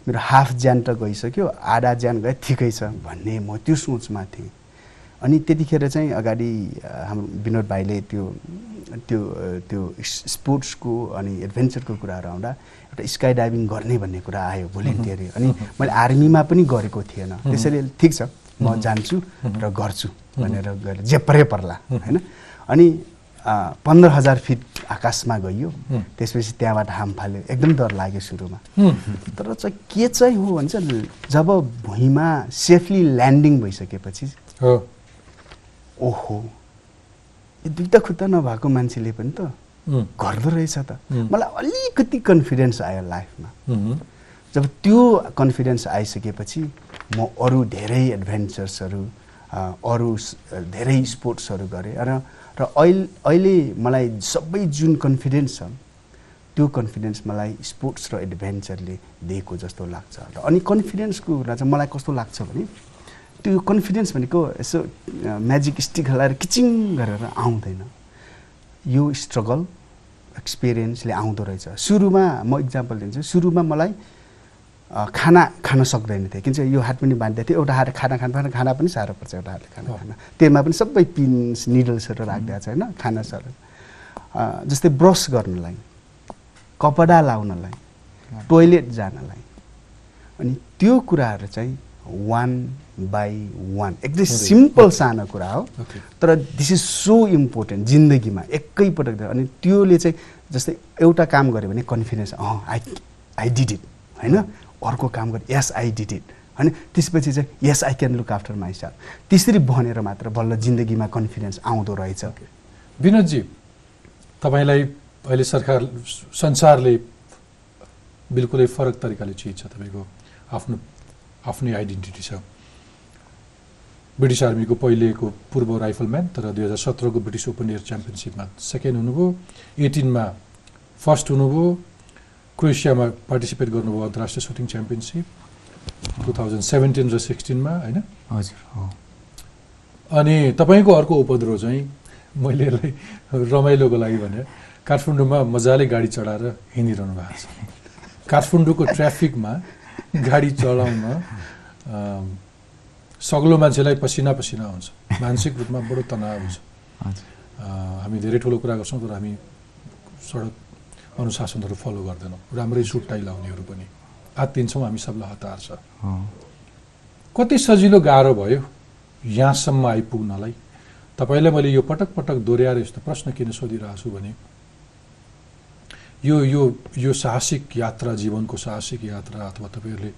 मेरो हाफ ज्यान त गइसक्यो आधा ज्यान गए ठिकै छ भन्ने म त्यो सोचमा थिएँ। अनि त्यतिखेर चाहिँ अगाडि हाम्रो विनोद भाइले त्यो त्यो त्यो स्पोर्ट्सको अनि एडभेन्चरको कुराहरू आउँदा एउटा स्काई डाइभिङ गर्ने भन्ने कुरा आयो भोलिन्टियरी अनि मैले आर्मीमा पनि गरेको थिएन। त्यसैले ठिक छ म जान्छु र गर्छु भनेर गएर जे परे पर्ला होइन? अनि पन्ध्र हजार फिट आकाशमा गइयो। त्यसपछि त्यहाँबाट हाम फाल्यो। एकदम डर लाग्यो सुरुमा। तर चाहिँ के चाहिँ हो भने चाहिँ जब भुइँमा सेफली ल्यान्डिङ भइसकेपछि ओहो। यो दुईवटा खुट्टा नभएको मान्छेले पनि त गर्दो रहेछ त। मलाई अलिकति कन्फिडेन्स आयो लाइफमा। जब त्यो कन्फिडेन्स आइसकेपछि म अरू धेरै एडभेन्चर्सहरू अरू धेरै स्पोर्ट्सहरू गरेँ र र अहिले अहिले मलाई सबै जुन कन्फिडेन्स छ त्यो कन्फिडेन्स मलाई स्पोर्ट्स र एडभेन्चरले दिएको जस्तो लाग्छ। र अनि कन्फिडेन्सको कुरा चाहिँ मलाई कस्तो लाग्छ भने त्यो कन्फिडेन्स भनेको यसो म्याजिक स्टिक हल्लाएर किचिङ गरेर आउँदैन। यो स्ट्रगल एक्सपिरियन्सले आउँदो रहेछ। सुरुमा म इक्जाम्पल दिन्छु। सुरुमा मलाई खाना खान सक्दैन थिएँ। किन चाहिँ यो हात पनि बाँध्दै थियो एउटा हात खाना खानु खाना पनि साह्रो पर्छ। एउटा हातले खाना खान। त्यसमा पनि सबै पिन्स निडल्सहरू राखिदिएको छ होइन खाना साह्रो। अ, जस्तै ब्रस गर्नलाई कपडा लाउनलाई टोइलेट जानलाई। अनि त्यो कुराहरू चाहिँ वान बाई वान एकदम सिम्पल सानो कुरा हो। तर दिस इज सो इम्पोर्टेन्ट जिन्दगीमा। एकैपटक अनि त्योले चाहिँ जस्तै एउटा काम गऱ्यो भने कन्फिडेन्स अँ आई आई डिड इट होइन? अर्को काम गऱ्यो यस आई डिड इट होइन? त्यसपछि चाहिँ yes I can look after myself त्यसरी भनेर मात्र बल्ल जिन्दगीमा कन्फिडेन्स आउँदो रहेछ। विनोदजी तपाईँलाई अहिले सरकार संसारले बिल्कुलै फरक तरिकाले चिज छ तपाईँको आफ्नो आफ्नै आइडेन्टिटी छ। ब्रिटिस आर्मीको पहिलेको पूर्व राइफलम्यान तर दुई हजार सत्रको ब्रिटिस ओपन एयर च्याम्पियनसिपमा सेकेन्ड हुनुभयो। एटिनमा फर्स्ट हुनुभयो। क्रोएसियामा पार्टिसिपेट गर्नुभयो अन्तर्राष्ट्रिय shooting championship two thousand seventeen र सिक्सटिनमा होइन? हजुर हो। अनि तपाईँको अर्को उपद्रो चाहिँ मैले यसलाई रमाइलोको लागि भने काठमाडौँमा मजाले गाडी चढाएर हिँडिरहनु भएको छ। काठमाडौँको ट्राफिकमा गाडी चलाउन अम, सग्लो मान्छेलाई पसिना पसिना हुन्छ। मानसिक रूपमा बडो तनाव हुन्छ। हामी धेरै ठुलो कुरा गर्छौँ तर हामी सडक अनुशासनहरू फलो गर्दैनौँ। राम्रै सुट टाई लाउनेहरू पनि। आत्तिन्छौँ हामी सबलाई हतार छ। कति सजिलो गाह्रो भयो यहाँसम्म आइपुग्नलाई। तपाईँलाई मैले यो पटक पटक दोहोऱ्याएर यस्तो प्रश्न किन सोधिरहेको छु भने यो यो यो साहसिक यात्रा जीवनको साहसिक यात्रा अथवा तपाईँहरूले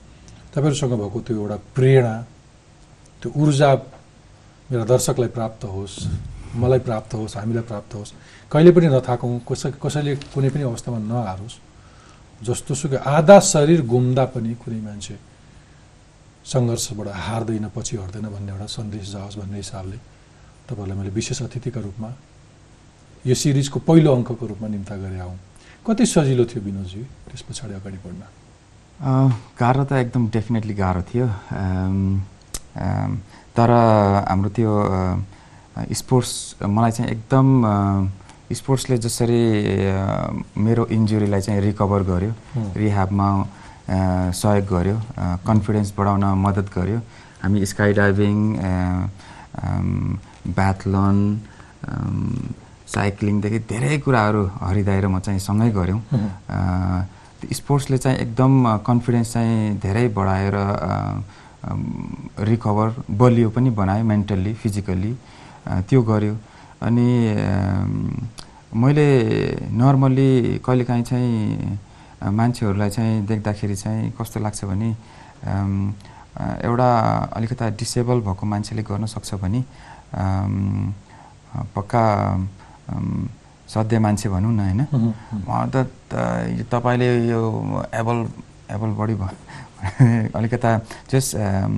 तपाईँहरूसँग भएको त्यो एउटा प्रेरणा त्यो ऊर्जा मेरा दर्शकलाई प्राप्त होस् मलाई प्राप्त होस् हामीलाई प्राप्त होस्। कहिले पनि नथाकौँ कसै कसैले कुनै पनि अवस्थामा नहारोस्। जस्तो सुकै आधा शरीर घुम्दा पनि कुनै मान्छे सङ्घर्षबाट हार्दैन पछि हट्दैन भन्ने एउटा सन्देश जाओस् भन्ने हिसाबले तपाईँहरूलाई मैले विशेष अतिथिका रूपमा यो सिरिजको पहिलो अङ्कको रूपमा निम्ता गरे आउँ। कति सजिलो थियो विनोदजी त्यस पछाडि अगाडि बढ्न। गाह्रो त एकदम डेफिनेटली गाह्रो थियो। तर हाम्रो त्यो स्पोर्ट्स मलाई चाहिँ एकदम स्पोर्ट्सले जसरी अ, मेरो इन्जुरीलाई चाहिँ रिकभर गर्यो। रिह्याबमा अ, सहयोग गर्यो कन्फिडेन्स बढाउन मद्दत गर्यो। हामी स्काई डाइभिङ ब्याथलन साइक्लिङदेखि धेरै कुराहरू हरिदाई र म चाहिँ सँगै गऱ्यौँ स्पोर्ट्सले चाहिँ एकदम कन्फिडेन्स चाहिँ धेरै बढाएर रिकभर बलियो पनि बनायो मेन्टल्ली फिजिकल्ली त्यो गर्यो अनि मैले नर्मल्ली कहिलेकाहीँ चाहिँ मान्छेहरूलाई चाहिँ देख्दाखेरि चाहिँ कस्तो लाग्छ भने एउटा अलिकता डिसेबल भएको मान्छेले गर्न सक्छ भने पक्का सध्य मान्छे भनौँ न होइन हुँ, हुँ। म त तपाईँले यो एबल एबल बडी *laughs* अलिकता जस अम,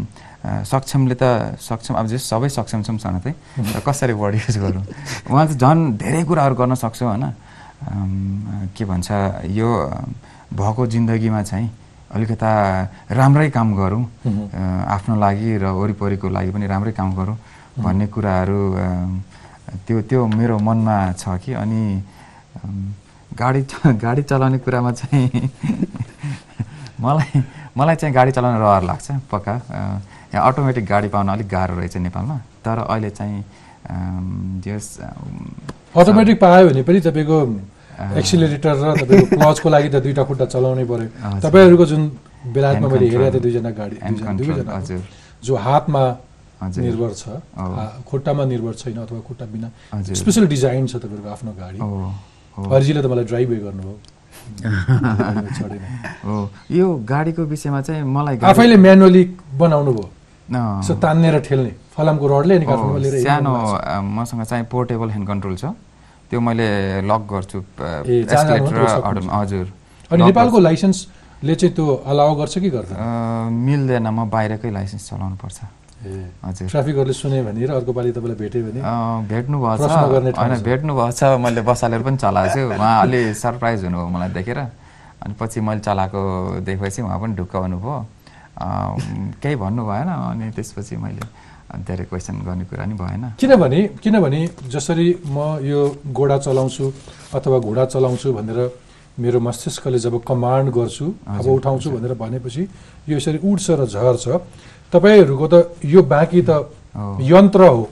अ, सक्षमले त सक्षम अब जस सबै सक्षम छौँ सनतै र *laughs* कसरी बडी युज गरौँ? उहाँ चाहिँ झन् धेरै कुराहरू गर्न सक्छ होइन। अम, के भन्छ यो अम, भएको जिन्दगीमा चाहिँ अलिकता राम्रै काम गरौँ। अ, आफ्नो लागि र वरिपरिको लागि पनि राम्रै काम गरौँ भन्ने कुराहरू त्यो त्यो मेरो मनमा छ कि। अनि गाडी *laughs* गाडी चलाउने कुरामा चाहिँ मलाई मलाई चाहिँ गाडी चलाउन रहर लाग्छ पक्का। यहाँ अटोमेटिक गाडी पाउन अलिक गाह्रो रहेछ नेपालमा। तर अहिले चाहिँ जस अटोमेटिक पायो भने पनि तपाईँको एक्सिलेरेटर र तपाईँको *laughs* क्लचको लागि त दुईवटा खुट्टा चलाउनै हजुर। तपाईँहरूको जुन बेलायतमा मैले हेरेको थिएँ. दुईजना गाडी हजुर। जो हातमा निर्भर छ खुट्टामा निर्भर छैन अथवा खुट्टा बिना स्पेसल डिजाइन छ तपाईँहरूको आफ्नो गाडी। हरिजीले त मलाई ड्राइभै गर्नुभयो। *laughs* हो यो गाडीको विषयमा चाहिँ मलाई आफैले म्यानुअली बनाउनु भयो। न, यसो तान्नेर ठेल्ने। फलामको रडले अनि सानो मसँग चाहिँ पोर्टेबल ह्यान्ड कन्ट्रोल छ। त्यो मैले लक गर्छु र हजुर। अनि लक नेपालको गर्छु। लाइसेन्सले चाहिँ त्यो अलाउ गर्छ कि अ, मिल्दैन म बाहिरकै लाइसेन्स चलाउनु पर्छ हजुर। ट्राफिकहरूले सुने भने र अर्को पालि तपाईँलाई भेट्यो भने अ, भेट्नु भएको छ। होइन। भेट्नु भएको छ मैले बसालेर पनि चलाएको छु। उहाँ अलि सरप्राइज हुनुभयो मलाई देखेर। अनि पछि मैले चलाएको देखेपछि उहाँ पनि ढुक्क हुनुभयो। अ, केही भन्नु भएन। अनि त्यसपछि मैले धेरै क्वेसन गर्ने कुरा नि भएन। किनभने किनभने जसरी म यो घोडा चलाउँछु अथवा घोडा चलाउँछु भनेर मेरो मस्तिष्कले जब कमान्ड गर्छु अब उठाउँछु भनेर भनेपछि यो यसरी उड्छ र झर्छ। तपाईँहरूको त यो बाँकी त। यन्त्र हो।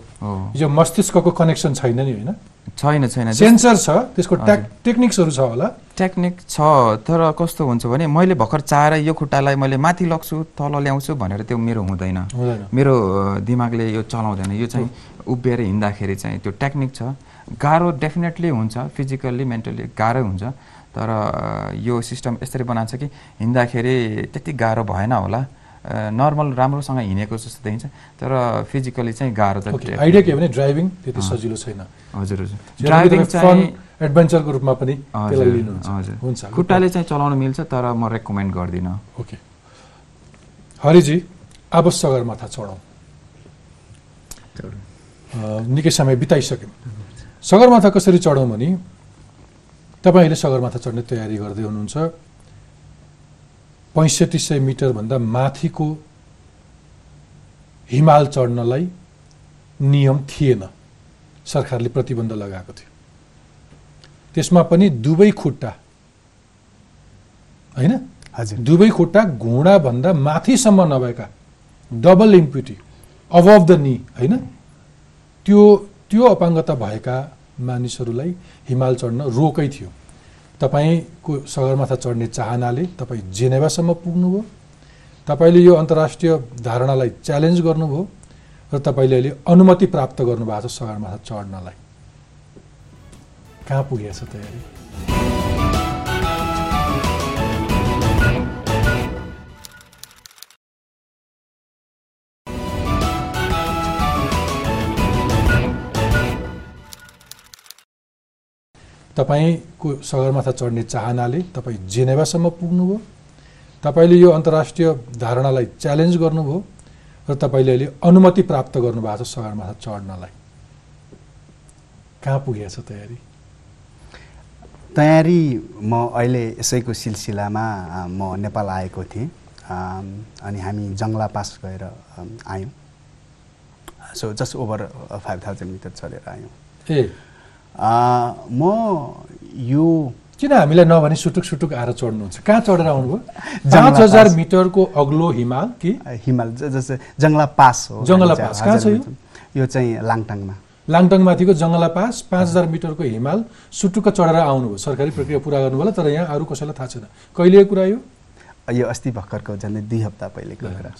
यो मस्तिष्कको कनेक्सन छैन नि होइन? छैन छैन। सेन्सर छ त्यसको। टेक्निक्सहरू छ होला। टेक्निक छ तर कस्तो हुन्छ भने मैले भर्खर चाहेर यो खुट्टालाई मैले माथि लग्छु तल ल्याउँछु भनेर त्यो मेरो हुँदैन। मेरो दिमागले यो चलाउँदैन। यो चाहिँ उभिएर हिँड्दाखेरि चाहिँ त्यो टेक्निक छ। गाह्रो डेफिनेटली हुन्छ फिजिकल्ली मेन्टल्ली गाह्रै हुन्छ। तर यो सिस्टम यसरी बनाएको छ कि हिँड्दाखेरि त्यति गाह्रो भएन होला। नर्मल राम्रोसँग हिँडेको जस्तो देखिन्छ। तर फिजिकली चाहिँ गाह्रो त आइडिया के भने ड्राइभिङ त्यति सजिलो छैन। हजुर हजुर। ड्राइभिङ चाहिँ एडभेन्चरको रूपमा पनि हुन्छ खुट्टाले चाहिँ चलाउन मिल्छ तर म रेकमेन्ड गर्दिनँ। ओके हरिजी अब सगरमाथा चढौँ निकै समय बिताइसक्यौँ। सगरमाथा कसरी चढौँ भने तपाईँले सगरमाथा चढ्ने तयारी गर्दै हुनुहुन्छ। पैँसठी सय मिटरभन्दा माथिको हिमाल चढ्नलाई नियम थिएन। सरकारले प्रतिबन्ध लगाएको थियो। त्यसमा पनि दुवै खुट्टा होइन? हजुर। दुवै खुट्टा घुँडाभन्दा माथिसम्म नभएका डबल इम्प्युटी अबभ द नि होइन? त्यो त्यो अपाङ्गता भएका मानिसहरूलाई हिमाल चढ्न रोकै थियो। तपाईँको सगरमाथा चढ्ने चाहनाले तपाईँ जेनेवासम्म पुग्नुभयो। तपाईँले यो अन्तर्राष्ट्रिय धारणालाई च्यालेन्ज गर्नुभयो र तपाईँले अहिले अनुमति प्राप्त गर्नुभएको छ सगरमाथा चढ्नलाई। कहाँ पुगेछ तयारी? तपाईँको सगरमाथा चढ्ने चाहनाले तपाईँ जेनेवासम्म पुग्नुभयो। तपाईँले यो अन्तर्राष्ट्रिय धारणालाई च्यालेन्ज गर्नुभयो र तपाईँले अहिले अनुमति प्राप्त गर्नुभएको छ सगरमाथा चढ्नलाई। कहाँ पुगेछ तयारी? तयारी म अहिले यसैको सिलसिलामा म नेपाल आएको थिएँ। अनि हामी जङ्गला पास गएर आयौँ। So just over five thousand metre चढेर आयौँ। ए म यो किन हामीलाई नभने सुटुक सुटुक आएर चढ्नुहुन्छ? कहाँ चढेर आउनुभयो? पाँच हजार। मिटरको अग्लो हिमाल कि? हिमाल जस्तै जङ्गला पास हो। जङ्गला पास, कहाँ छ यो? चाहिँ लाङटाङमा। लाङटङमाथिको जङ्गला पास पाँच हजार मिटरको हिमाल। सुटुक्क चढेर आउनुभयो। सरकारी प्रक्रिया पुरा गर्नु होला तर यहाँ अरू कसैलाई थाहा छैन। कहिलेको कुरा यो यो अस्ति भर्खरको झन्डै दुई हप्ता पहिलेको कुरा।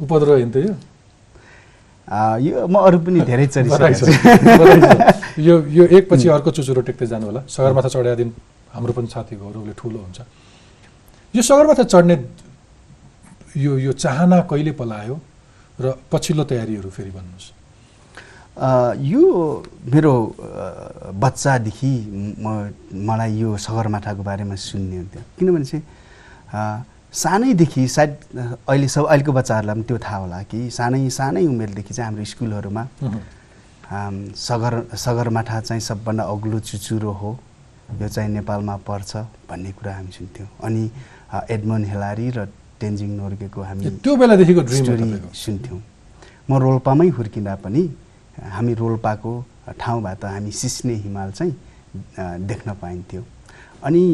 उपद्रव हेर्नु त यो। अ, यो म अरू पनि धेरै। यो यो एकपछि अर्को चुचुरो टेक्दै जानु होला। सगरमाथा चढाए दिन हाम्रो पनि साथी गौरवले ठुलो हुन्छ। यो सगरमाथा चढ्ने यो यो चाहना कहिले पलायो र पछिल्लो तयारीहरू फेरि भन्नुहोस्। यो मेरो बच्चादेखि म मलाई यो सगरमाथाको बारेमा सुन्ने हुन्थ्यो। किनभने चाहिँ सानैदेखि सायद अहिले सब अहिलेको बच्चाहरूलाई पनि त्यो थाहा होला कि सानै सानै उमेरदेखि चाहिँ हाम्रो स्कुलहरूमा सगर सगरमाथा चाहिँ सबभन्दा अग्लो चुचुरो हो। यो चाहिँ नेपालमा पर्छ भन्ने कुरा हामी सुन्थ्यौँ। अनि अ, एडमन्ड हेलारी र तेन्जिङ नोर्गेको हामी त्यो बेलादेखिको स्टोरी सुन्थ्यौँ। म रोल्पामै हुर्किँदा पनि हामी रोल्पाको ठाउँबाट हामी सिस्ने हिमाल चाहिँ देख्न पाइन्थ्यो। अनि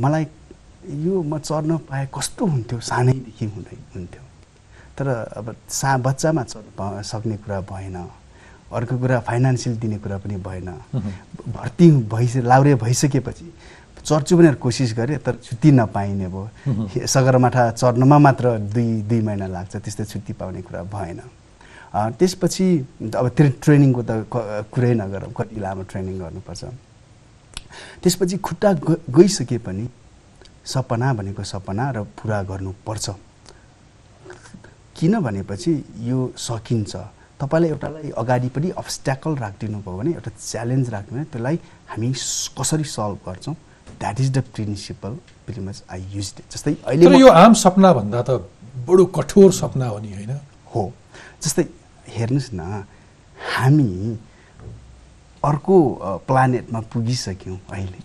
मलाई यो म चढ्न पाए कस्तो हुन्थ्यो? सानैदेखि हुँदै हुन्थ्यो। तर अब सा बच्चामा चढ्न सक्ने कुरा भएन। अर्को कुरा फाइनेन्सियल दिने कुरा पनि भएन। *laughs* भर्ती भइस लाउरे भइसकेपछि चढ्छु भनेर कोसिस गरेँ तर छुट्टी नपाइने भयो। *laughs* सगरमाथा चढ्नमा मात्र दुई दुई महिना लाग्छ त्यस्तो छुट्टी पाउने कुरा भएन। त्यसपछि अब त्यो ट्रेनिङको त कुरै नगरौँ कति लामो ट्रेनिङ गर्नुपर्छ। त्यसपछि खुट्टा गइसके पनि सपना भनेको सपना र पुरा गर्नुपर्छ। किन भनेपछि यो सकिन्छ। तपाईँले एउटालाई अगाडि पनि अब्स्ट्याकल राखिदिनु भयो भने एउटा च्यालेन्ज राख्नु भने त्यसलाई हामी कसरी सल्भ गर्छौँ? That is the principle much I use जस्तै अहिले यो आम सपना भन्दा त बडो कठोर सपना हो नि होइन? हो। जस्तै हेर्नुहोस् न हामी अर्को प्लानेटमा पुगिसक्यौँ अहिले।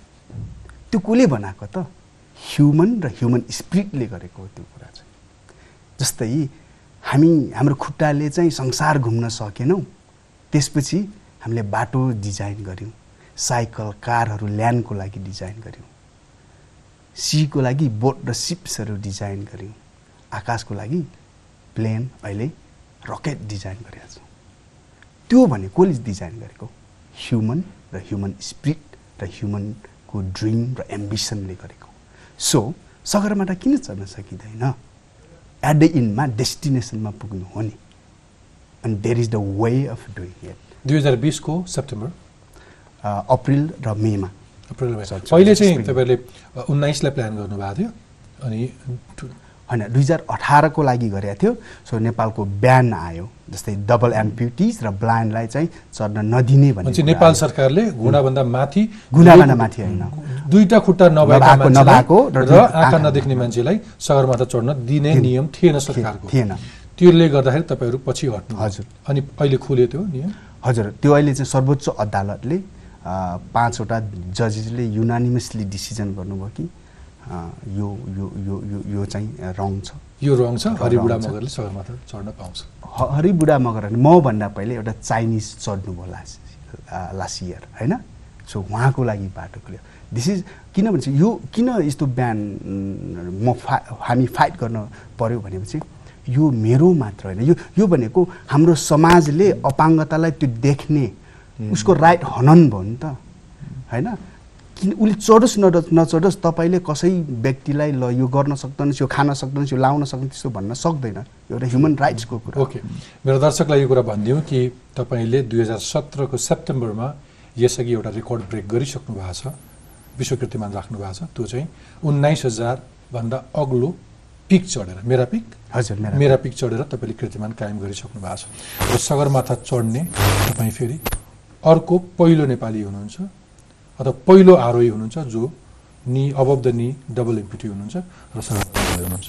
त्यो कसले बनाएको त? ह्युमन र ह्युमन स्पिरिटले गरेको हो त्यो कुरा चाहिँ। जस्तै हामी हाम्रो खुट्टाले चाहिँ संसार घुम्न सकेनौँ त्यसपछि हामीले बाटो डिजाइन गऱ्यौँ साइकल कारहरू ल्यान्डको लागि डिजाइन गऱ्यौँ सीको लागि बोट र सिप्सहरू डिजाइन गऱ्यौँ आकाशको लागि प्लेन अहिले रकेट डिजाइन गरेका छौँ। त्यो भने कसले डिजाइन गरेको? ह्युमन र ह्युमन स्पिरिट र ह्युमनको ड्रिम र एम्बिसनले गरेको। सो सगरमाथा किन चढ्न सकिँदैन। एट द इन्डमा डेस्टिनेसनमा पुग्नु हो नि। अनि there is the way of doing it दुई हजार बिसको सेप्टेम्बर। अप्रिल र मेमा। अप्रिल पहिले चाहिँ. तपाईँहरूले उन्नाइसलाई प्लान गर्नुभएको थियो। अनि होइन दुई हजार अठारको लागि गरेको थियो। सो नेपालको ब्यान आयो जस्तै डबल एम्प्युटिज र ब्लाइन्डलाई चाहिँ चढ्न नदिने भनेपछि कुरा नेपाल। सरकारले घुँडाभन्दा माथि घुँडाभन्दा माथि होइन। दुईटा खुट्टा नभएका नभएको- र आँखा नदेख्ने मान्छेलाई सगरमाथा चढ्न दिने। नियम थिएन सरकारको। थिएन। त्यसले गर्दाखेरि तपाईँहरू पछि हट्नु। हजुर। अनि अहिले खुल्यो त्यो नियम? हजुर त्यो अहिले चाहिँ सर्वोच्च अदालतले पाँचवटा जजेसले युनानिमसली डिसिजन गर्नुभयो कि यो यो यो यो यो चाहिँ रङ छ। यो रङ छ हरिबुढा। मगरले सगरमाथा चढ्न पाउँछ। हरिबुढा मगर होइन, मभन्दा पहिले एउटा चाइनिज चढ्नुभयो लास्ट लास्ट इयर होइन? सो उहाँको लागि बाटो खुल्यो। दिस इज किनभने चाहिँ यो किन यस्तो बिहान म फा हामी फाइट गर्न पर्यो भनेपछि यो मेरो मात्र होइन। यो यो भनेको हाम्रो समाजले अपाङ्गतालाई त्यो देख्ने उसको राइट हनन भयो नि त होइन? किन उसले चढोस् न नचढोस् तपाईँले कसै व्यक्तिलाई ल यो गर्न सक्दैनस् यो खान सक्दैनस् यो लाउन सक्दैन त्यस्तो भन्न सक्दैन। एउटा ह्युमन राइट्सको कुरा। ओके। मेरो दर्शकलाई यो कुरा भनिदिउँ कि तपाईँले दुई हजार सत्रको सेप्टेम्बरमा यसअघि एउटा रेकर्ड ब्रेक गरिसक्नु भएको छ विश्व कीर्तिमान राख्नु भएको छ त्यो चाहिँ उन्नाइस हजारभन्दा अग्लो पिक चढेर मेरा पिक? हजुर मेरा मेरा पिक। चढेर तपाईँले कीर्तिमान कायम गरिसक्नु भएको छ। र सगरमाथा चढ्ने तपाईँ फेरि अर्को पहिलो नेपाली हुनुहुन्छ। अथवा पहिलो आरोही हुनुहुन्छ जो नि अबभ द नि डबल एम्पिटी हुनुहुन्छ र हुनुहुन्छ।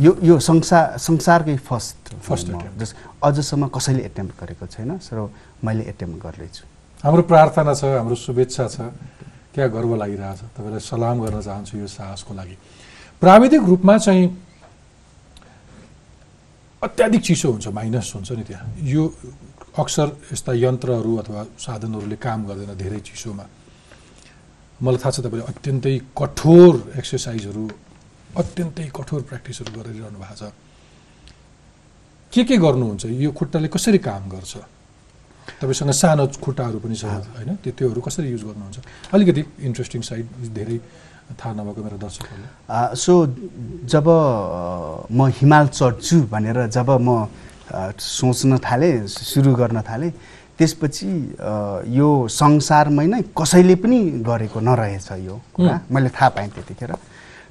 यो यो संसार संसारकै फर्स्ट attempt. जस अझसम्म कसैले एटेम्प गरेको छैन सो मैले एटेम्प गर्दैछु। हाम्रो प्रार्थना छ हाम्रो शुभेच्छा छ क्या गर्व लागिरहेछ। तपाईँलाई सलाम गर्न चाहन्छु यो साहसको लागि। प्राविधिक रूपमा चाहिँ अत्याधिक चिसो हुन्छ माइनस हुन्छ नि त्यहाँ। यो अक्सर यस्ता यन्त्रहरू अथवा साधनहरूले काम गर्दैन धेरै चिसोमा। मलाई थाहा छ तपाईँले अत्यन्तै कठोर एक्सर्साइजहरू अत्यन्तै कठोर प्र्याक्टिसहरू गरिरहनु भएको छ। के के गर्नुहुन्छ? यो खुट्टाले कसरी काम गर्छ? तपाईँसँग सानो खुट्टाहरू पनि छ होइन? त्यो त्योहरू कसरी युज गर्नुहुन्छ? अलिकति इन्ट्रेस्टिङ साइड धेरै थाहा नभएको मेरो दर्शकहरूले। सो जब म हिमाल चढ्छु भनेर जब म सोच्न थालेँ सुरु गर्न थालेँ त्यसपछि यो संसारमै नै कसैले पनि गरेको नरहेछ यो कुरा। मैले थाहा पाएँ त्यतिखेर।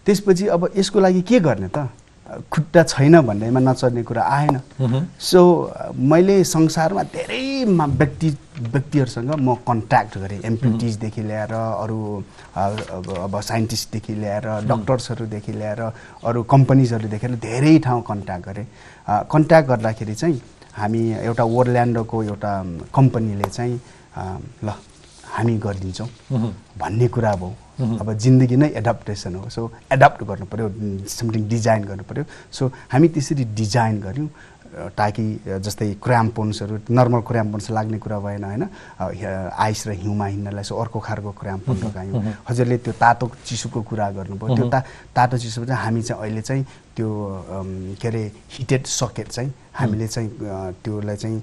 त्यसपछि अब यसको लागि के गर्ने त? खुट्टा छैन भन्नेमा नचढ्ने कुरा आएन। सो मैले संसारमा धेरै व्यक्ति व्यक्तिहरूसँग म कन्ट्याक्ट गरेँ। एमपिटिजदेखि ल्याएर अरू अब अब साइन्टिस्टदेखि ल्याएर डक्टर्सहरूदेखि ल्याएर अरू कम्पनीजहरूदेखि लिएर धेरै ठाउँ कन्ट्याक्ट गरेँ। कन्ट्याक्ट गर्दाखेरि चाहिँ हामी एउटा ओरल्यान्डोको एउटा कम्पनीले चाहिँ ल हामी गरिदिन्छौँ भन्ने कुरा भयो अब जिन्दगी नै एडप्टेसन हो। सो एडप्ट गर्नु पऱ्यो समथिङ डिजाइन गर्नु पऱ्यो सो हामी त्यसरी डिजाइन गऱ्यौँ ताकि जस्तै क्राम्पोन्सहरू नर्मल क्राम्पोन्स लाग्ने कुरा भएन होइन? आइस र हिउँमा हिँड्नलाई सो अर्को खालको क्राम्पोन लगायौँ। हजुरले त्यो तातो चिसोको कुरा गर्नुभयो। त्यो ता तातो चिसो चाहिँ हामी चाहिँ अहिले चाहिँ त्यो के अरे हिटेड सकेट चाहिँ हामीले चाहिँ अ, त्यसलाई चाहिँ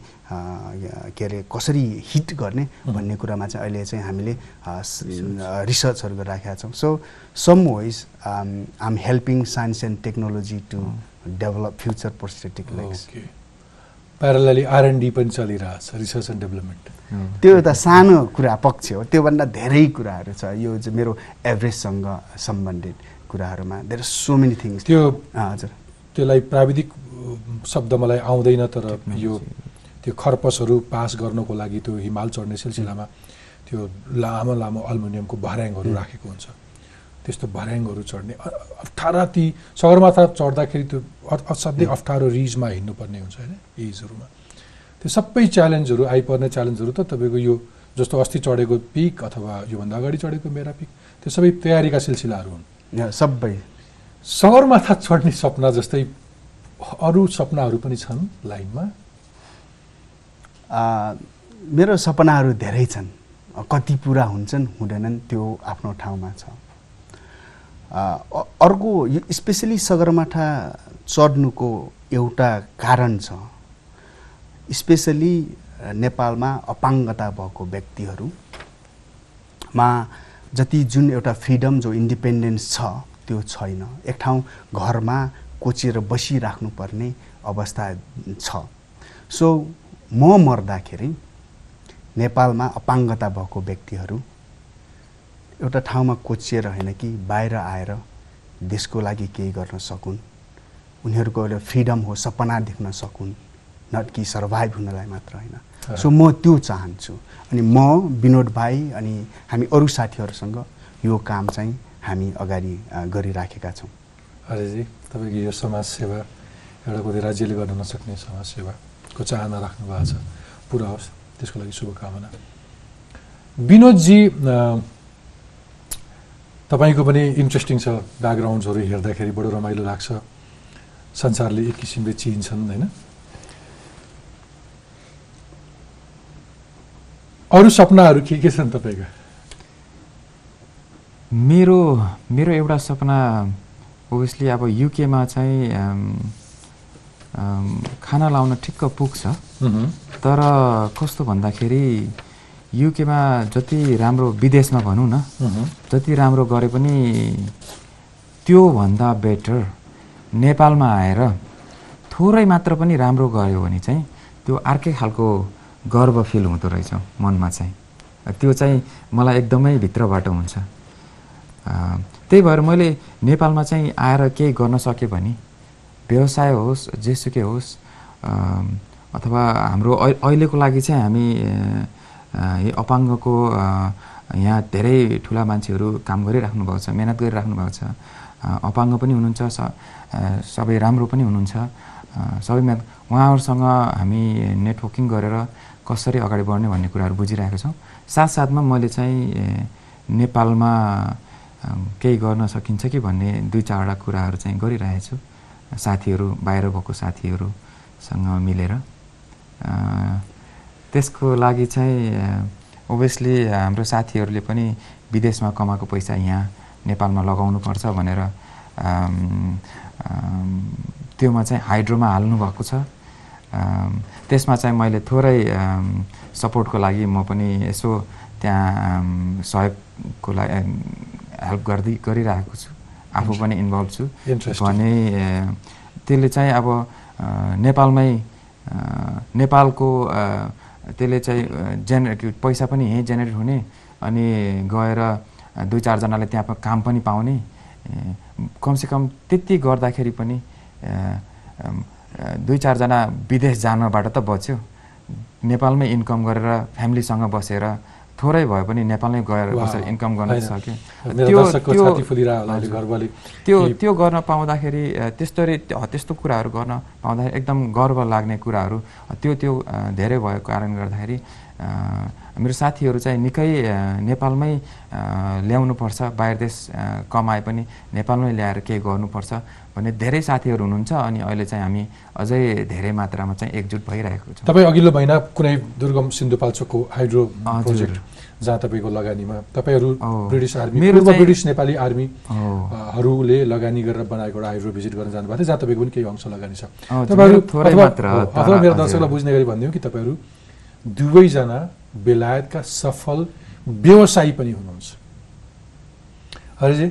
के अरे कसरी हिट गर्ने भन्ने कुरामा चाहिँ अहिले चाहिँ हामीले रिसर्चहरू गरिराखेका छौँ। So some ways I am helping science and technology to develop future prosthetic legs parallelly R and D पनि चलिरहेछ रिसर्च एन्ड डेभलपमेन्ट त्यो एउटा सानो कुरा पक्ष हो। त्योभन्दा धेरै कुराहरू छ। यो चाहिँ मेरो एभरेजसँग सम्बन्धित कुराहरूमा। देयर सो मेनी थिङ्स त्यो हजुर। त्यसलाई प्राविधिक शब्द मलाई आउँदैन तर यो त्यो खर्पसहरू पास गर्नको लागि त्यो हिमाल चढ्ने सिलसिलामा त्यो लामो लामो अल्मुनियमको भर्याङहरू राखेको हुन्छ। त्यस्तो भर्याङहरू चढ्ने अप्ठ्यारा ती सगरमाथा चढ्दाखेरि त्यो असाध्यै अप्ठ्यारो रिजमा हिँड्नुपर्ने हुन्छ होइन? एजहरूमा त्यो सबै च्यालेन्जहरू आइपर्ने च्यालेन्जहरू त तपाईँको यो जस्तो अस्ति चढेको पिक अथवा योभन्दा अगाडि चढेको मेरा पिक त्यो सबै तयारीका सिलसिलाहरू हुन्। सबै सगरमाथा चढ्ने सपना जस्तै अरू सपनाहरू पनि छन् लाइनमा? आ, मेरो सपनाहरू धेरै छन्। कति पुरा हुन्छन् हुँदैनन् त्यो आफ्नो ठाउँमा छ। अर्को यो स्पेसली सगरमाथा चढ्नुको एउटा कारण छ। स्पेसली नेपालमा अपाङ्गता भएको व्यक्तिहरूमा जति जुन एउटा फ्रिडम जो इन्डिपेन्डेन्स छ त्यो छैन। एक ठाउँ घरमा कोचिएर बसिराख्नुपर्ने अवस्था छ। सो म मर्दाखेरि नेपालमा अपाङ्गता भएको व्यक्तिहरू एउटा ठाउँमा कोचिएर होइन कि बाहिर आएर देशको लागि केही गर्न सकुन्। उनीहरूको एउटा फ्रिडम हो सपना देख्न सकुन् नट कि सर्भाइभ हुनलाई मात्र होइन। सो म त्यो चाहन्छु। अनि म विनोद भाइ अनि हामी अरू साथीहरूसँग यो काम चाहिँ हामी अगाडि गरिराखेका छौँ। अरेजी तपाईँको यो समाजसेवा एउटा कति राज्यले गर्न नसक्ने समाजसेवाको चाहना राख्नु भएको छ। पुरा होस् त्यसको लागि शुभकामना। विनोदजी तपाईँको पनि इन्ट्रेस्टिङ छ ब्याकग्राउन्ड्सहरू हेर्दाखेरि बडो रमाइलो लाग्छ। संसारले एक किसिमले चिन्छन् होइन? अरू सपनाहरू के के छन् तपाईँका? मेरो मेरो एउटा सपना ओभियसली अब युकेमा चाहिँ खाना लाउन ठिक्क पुग्छ। तर कस्तो भन्दाखेरि युकेमा जति राम्रो विदेशमा भनौँ न जति राम्रो गरे पनि त्योभन्दा बेटर नेपालमा आएर थोरै मात्र पनि राम्रो गऱ्यो भने चाहिँ त्यो अर्कै खालको गर्व फिल हुँदो रहेछ मनमा चाहिँ। त्यो चाहिँ मलाई एकदमै भित्रबाट हुन्छ। त्यही भएर मैले नेपालमा चाहिँ आएर केही गर्न सकेँ भने व्यवसाय होस् जेसुकै होस् अथवा हाम्रो अहिलेको लागि चाहिँ हामी अपाङ्गको यहाँ धेरै ठुला मान्छेहरू काम गरिराख्नु भएको छ मिहिनेत गरिराख्नु भएको छ। अपाङ्ग पनि हुनुहुन्छ सबै राम्रो पनि हुनुहुन्छ। सबै उहाँहरूसँग हामी नेटवर्किङ गरेर कसरी अगाडि बढ्ने भन्ने कुराहरू बुझिरहेको छौँ। साथसाथमा मैले चाहिँ नेपालमा केही गर्न सकिन्छ कि भन्ने दुई चारवटा कुराहरू चाहिँ गरिरहेको छु साथीहरू बाहिर भएको साथीहरूसँग मिलेर। त्यसको लागि चाहिँ ओभियसली हाम्रो साथीहरूले पनि विदेशमा कमाएको पैसा यहाँ नेपालमा लगाउनुपर्छ भनेर त्योमा चाहिँ हाइड्रोमा हाल्नु भएको छ। त्यसमा चाहिँ मैले थोरै सपोर्टको लागि म पनि यसो त्यहाँ सहयोगको लागि हेल्प गर्दै गरिरहेको छु। आफू पनि इन्भल्भ छु। भने त्यसले चाहिँ अब नेपालमै नेपालको त्यसले चाहिँ जेनेरेट पैसा पनि यहीँ जेनेरेट हुने अनि गएर दुई चारजनाले त्यहाँ काम पनि पाउने। कमसेकम त्यति गर्दाखेरि पनि दुई चारजना विदेश जानबाट त बच्यो। नेपालमै इन्कम गरेर फ्यामिलीसँग बसेर थोरै भए पनि नेपालमै गएर कसरी इन्कम गर्न सक्यो? त्यो त्यो गर्न पाउँदाखेरि त्यस्तरी त्यस्तो कुराहरू गर्न पाउँदाखेरि एकदम गर्व लाग्ने कुराहरू त्यो त्यो धेरै भएको कारणले गर्दाखेरि मेरो साथीहरू चाहिँ निकै नेपालमै ल्याउनुपर्छ बाहिर देश कमाए पनि नेपालमै ल्याएर केही गर्नुपर्छ भन्ने धेरै साथीहरू हुनुहुन्छ अनि अहिले चाहिँ हामी अझै धेरै मात्रामा चाहिँ एकजुट भइरहेको छ। तपाईँ अघिल्लो महिना कुनै दुर्गम सिन्धुपाल्चोकको हाइड्रो प्रोजेक्ट जहाँ तपाईँको लगानीमा तपाईँहरू ब्रिटिस आर्मी पूर्व ब्रिटिस नेपाली आर्मीहरूले लगानी गरेर बनाएको एउटा हाइड्रो भिजिट गर्न जानुभएको थियो जहाँ तपाईँको पनि केही अंश लगानी छ। तपाईँहरू अथवा मेरो दर्शकलाई बुझ्ने गरी भनिदिउँ कि तपाईँहरू दुवैजना बेलायतका सफल व्यवसायी पनि हुनुहुन्छ। हरिजी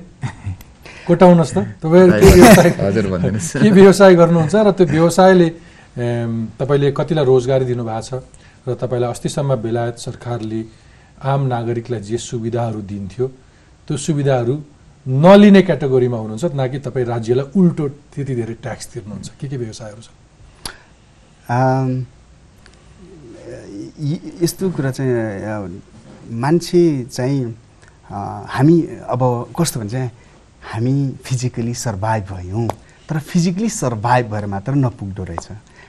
*laughs* कोटाउनुहोस् त। तपाईँहरू के व्यवसाय *laughs* के व्यवसाय गर्नुहुन्छ र त्यो व्यवसायले तपाईँले कतिलाई रोजगारी दिनुभएको छ र तपाईँलाई अस्तिसम्म बेलायत सरकारले आम नागरिकलाई जे सुविधाहरू दिन्थ्यो त्यो सुविधाहरू नलिने क्याटेगोरीमा हुनुहुन्छ न कि तपाईँ राज्यलाई उल्टो त्यति धेरै ट्याक्स तिर्नुहुन्छ। के के व्यवसायहरू छ यस्तो कुरा चाहिँ मान्छे चाहिँ हामी अब कस्तो भन्छ हामी फिजिकली सर्भाइभ भयौँ तर फिजिकली सर्भाइभ भएर मात्र नपुग्दो रहेछ।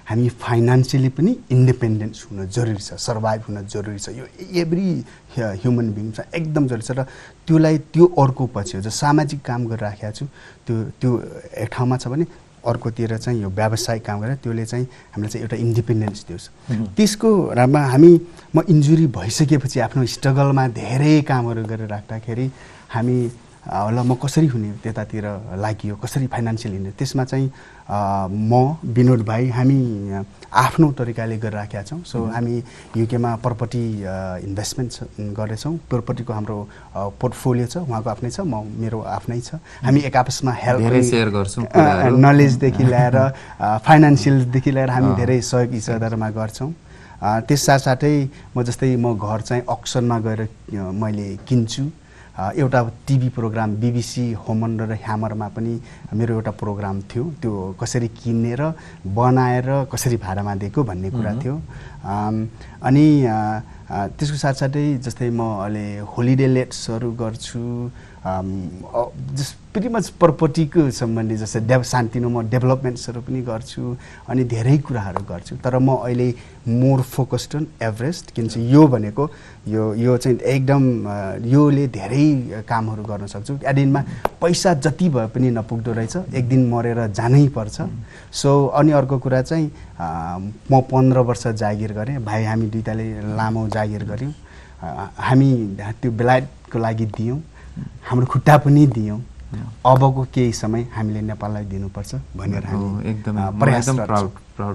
हामी फाइनेन्सियली पनि इन्डिपेन्डेन्स हुन जरुरी छ सर्भाइभ हुन जरुरी छ। यो एभ्री ह्युमन बिङ छ एकदम जरुरी छ र त्योलाई त्यो अर्को पछि हो। जो सामाजिक काम गरिराखेको छु त्यो त्यो एक ठाउँमा छ भने अर्कोतिर चाहिँ यो व्यावसायिक काम गरेर त्यसले चाहिँ हामीलाई चाहिँ एउटा इन्डिपेन्डेन्स दियोस् त्यसको रामा हामी म इन्जुरी भइसकेपछि आफ्नो स्ट्रगलमा धेरै कामहरू गरेर राख्दाखेरि हामी ल म कसरी हुने त्यतातिर लागि कसरी फाइनेन्सियल हिँड्ने त्यसमा चाहिँ म विनोद भाइ हामी आफ्नो तरिकाले गरिराखेका छौँ। सो हामी युकेमा प्रपर्टी इन्भेस्टमेन्ट गर्दैछौँ। प्रपर्टीको हाम्रो पोर्टफोलियो छ उहाँको आफ्नै छ म मेरो आफ्नै छ। हामी एक आपसमा हेल्प सेयर गर्छौँ नलेजदेखि ल्याएर फाइनेन्सियलदेखि ल्याएर हामी धेरै सहयोग इच्छादारमा गर्छौँ। त्यस साथसाथै म जस्तै म घर चाहिँ अक्सनमा गएर मैले किन्छु। एउटा टिभी प्रोग्राम बिबिसी होमन र ह्यामरमा पनि मेरो एउटा प्रोग्राम थियो। त्यो कसरी किनेर बनाएर कसरी भाडामा दिएको भन्ने कुरा थियो। अनि त्यसको साथसाथै जस्तै म अहिले होलिडे लेट्सहरू गर्छु जस मच प्रपर्टीको सम्बन्धी जस्तै डेभ सान्तिनो म डेभलपमेन्ट्सहरू पनि गर्छु अनि धेरै कुराहरू गर्छु। तर म अहिले मोर फोकस्ड अन एभरेस्ट किनभने यो भनेको यो यो चाहिँ एकदम योले धेरै कामहरू गर्न सक्छु। एडिनमा पैसा जति भए पनि नपुग्दो रहेछ एक दिन मरेर जानै पर्छ। सो अनि अर्को कुरा चाहिँ म पन्ध्र वर्ष जागिर गरेँ। भाइ हामी दुइटाले लामो जागिर गऱ्यौँ। हामी त्यो बेलायतको लागि दियौँ। हाम्रो खुट्टा पनि दियौँ। अबको केही समय हामीले नेपाललाई दिनुपर्छ भनेर हो, हामी एकदमै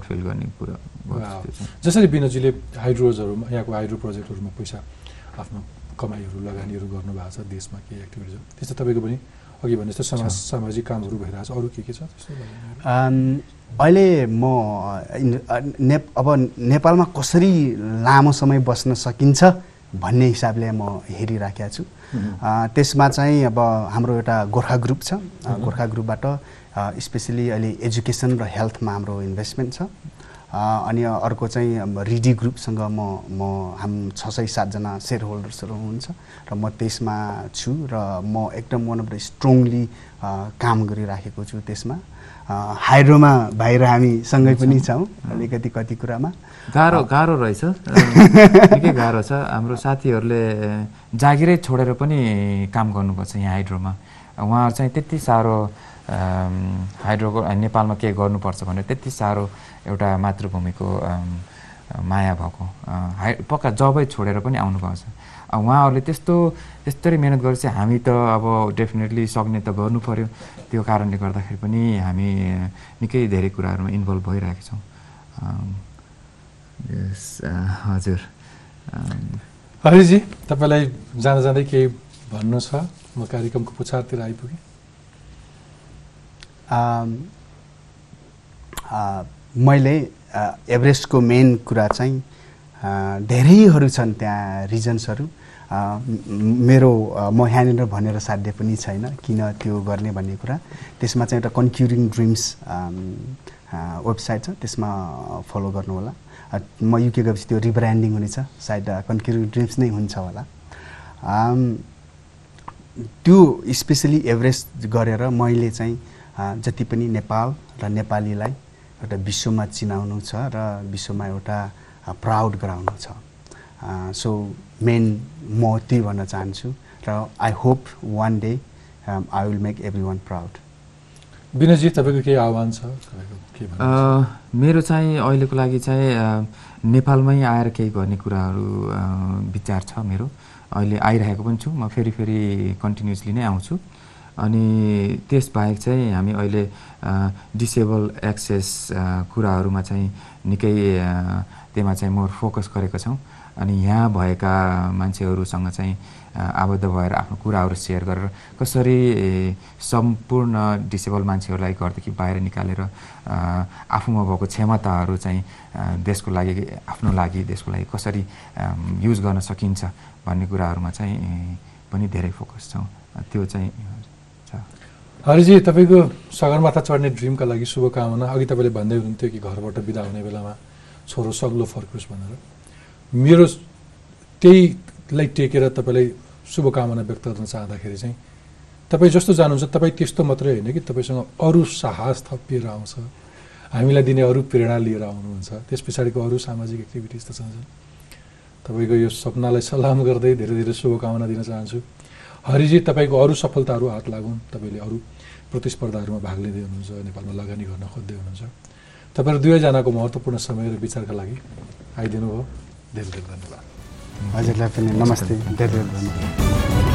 फिल गर्ने कुरा। जसरी विनोदजीले हाइड्रोजहरूमा यहाँको हाइड्रो प्रोजेक्टहरूमा पैसा आफ्नो कमाइहरू लगानीहरू गर्नुभएको छ देशमा केही एक्टिभिटिजहरू त्यस्तो तपाईँको पनि अघि भने जस्तो समाज सामाजिक कामहरू भइरहेको छ अरू के के छ अहिले म इन- अ, ने अब नेपालमा कसरी लामो समय बस्न सकिन्छ भन्ने हिसाबले म हेरिराखेको छु। त्यसमा चाहिँ अब हाम्रो एउटा गोर्खा ग्रुप छ। गोर्खा ग्रुपबाट स्पेसली अहिले एजुकेसन र हेल्थमा हाम्रो इन्भेस्टमेन्ट छ। अनि अर्को चाहिँ रिडी ग्रुपसँग म म हाम छ सय सातजना सेयर होल्डर्सहरू हुनुहुन्छ र म त्यसमा छु र म एकदम वान अफ द स्ट्रङली काम गरिराखेको छु त्यसमा। हाइड्रोमा बाहिर हामी सँगै पनि छौँ अलिकति कति कुरामा। गाह्रो गाह्रो रहेछ। *laughs* निकै गाह्रो छ। हाम्रो साथीहरूले जागिरै छोडेर पनि काम गर्नुपर्छ यहाँ हाइड्रोमा। उहाँहरू चाहिँ त्यति साह्रो हाइड्रोको नेपालमा के गर्नुपर्छ भनेर त्यति साह्रो एउटा मातृभूमिको माया भएको हाइ पक्का जबै छोडेर पनि आउनुभएको छ। उहाँहरूले त्यस्तो त्यस्तरी मिहिनेत गरेपछि हामी त अब डेफिनेटली सक्ने त गर्नु पऱ्यो त्यो कारणले गर्दाखेरि पनि हामी निकै धेरै कुराहरूमा इन्भल्भ भइरहेका छौँ। हजुर। हरिजी तपाईँलाई जाँदा जाँदै केही भन्नु छ? म कार्यक्रमको पुछारतिर आइपुगेँ। मैले एभरेस्टको मेन कुरा चाहिँ धेरैहरू छन् त्यहाँ रिजन्सहरू। मेरो म यहाँनिर भनेर साध्य पनि छैन किन त्यो गर्ने भन्ने कुरा। त्यसमा चाहिँ एउटा कन्क्युरिङ ड्रिम्स वेबसाइट छ त्यसमा फलो गर्नु होला अ, म युके गएपछि त्यो रिब्रान्डिङ हुनेछ। सायद कन्क्युरिङ ड्रिम्स नै हुन्छ होला। अम, त्यो स्पेसली एभरेस्ट गरेर मैले चाहिँ अ, जति पनि नेपाल र नेपालीलाई एउटा विश्वमा चिनाउनु छ र विश्वमा एउटा प्राउड गराउनु छ। सो मेन म त्यही भन्न चाहन्छु र I hope one day I will make everyone proud Vinod ji तपाईँको केही आह्वान छ? मेरो चाहिँ अहिलेको लागि चाहिँ नेपालमै आएर केही गर्ने कुराहरू विचार छ मेरो। अहिले आइरहेको पनि छु। म फेरि फेरि कन्टिन्युसली नै आउँछु। अनि त्यसबाहेक चाहिँ हामी अहिले डिसेबल एक्सेस कुराहरूमा चाहिँ निकै त्यसमा चाहिँ मोर फोकस गरेको छौँ। अनि यहाँ भएका मान्छेहरूसँग चाहिँ आबद्ध भएर आफ्नो कुराहरू सेयर गरेर कसरी सम्पूर्ण डिसेबल मान्छेहरूलाई घरदेखि बाहिर निकालेर आफूमा भएको क्षमताहरू चाहिँ देशको लागि आफ्नो लागि देशको लागि कसरी युज गर्न सकिन्छ भन्ने कुराहरूमा चाहिँ पनि धेरै फोकस छौँ। त्यो चाहिँ हरिजी तपाईँको सगरमाथा चढ्ने ड्रिमका लागि शुभकामना। अघि तपाईँले भन्दै हुनुहुन्थ्यो कि घरबाट बिदा हुने बेलामा छोरो सग्लो फर्कोस् भनेर। मेरो त्यहीलाई टेकेर तपाईँलाई शुभकामना व्यक्त गर्न चाहँदाखेरि चाहिँ तपाईँ जस्तो जानुहुन्छ तपाईँ त्यस्तो मात्रै होइन कि तपाईँसँग अरू साहस थपिएर आउँछ। हामीलाई दिने अरू प्रेरणा लिएर आउनुहुन्छ। त्यस पछाडिको अरू सामाजिक एक्टिभिटिज त छन्। तपाईँको यो सपनालाई सलाम गर्दै धेरै धेरै शुभकामना दिन चाहन्छु। हरिजी तपाईँको अरू सफलताहरू हात लागुन्। तपाईँले अरू प्रतिस्पर्धाहरूमा भाग लिँदै हुनुहुन्छ नेपालमा लगानी गर्न खोज्दै हुनुहुन्छ। तपाईँहरू दुवैजनाको महत्त्वपूर्ण समय र विचारका लागि आइदिनु भयो। धेरै धेरै धन्यवाद। हजुरलाई पनि नमस्ते। धेरै धेरै धन्यवाद।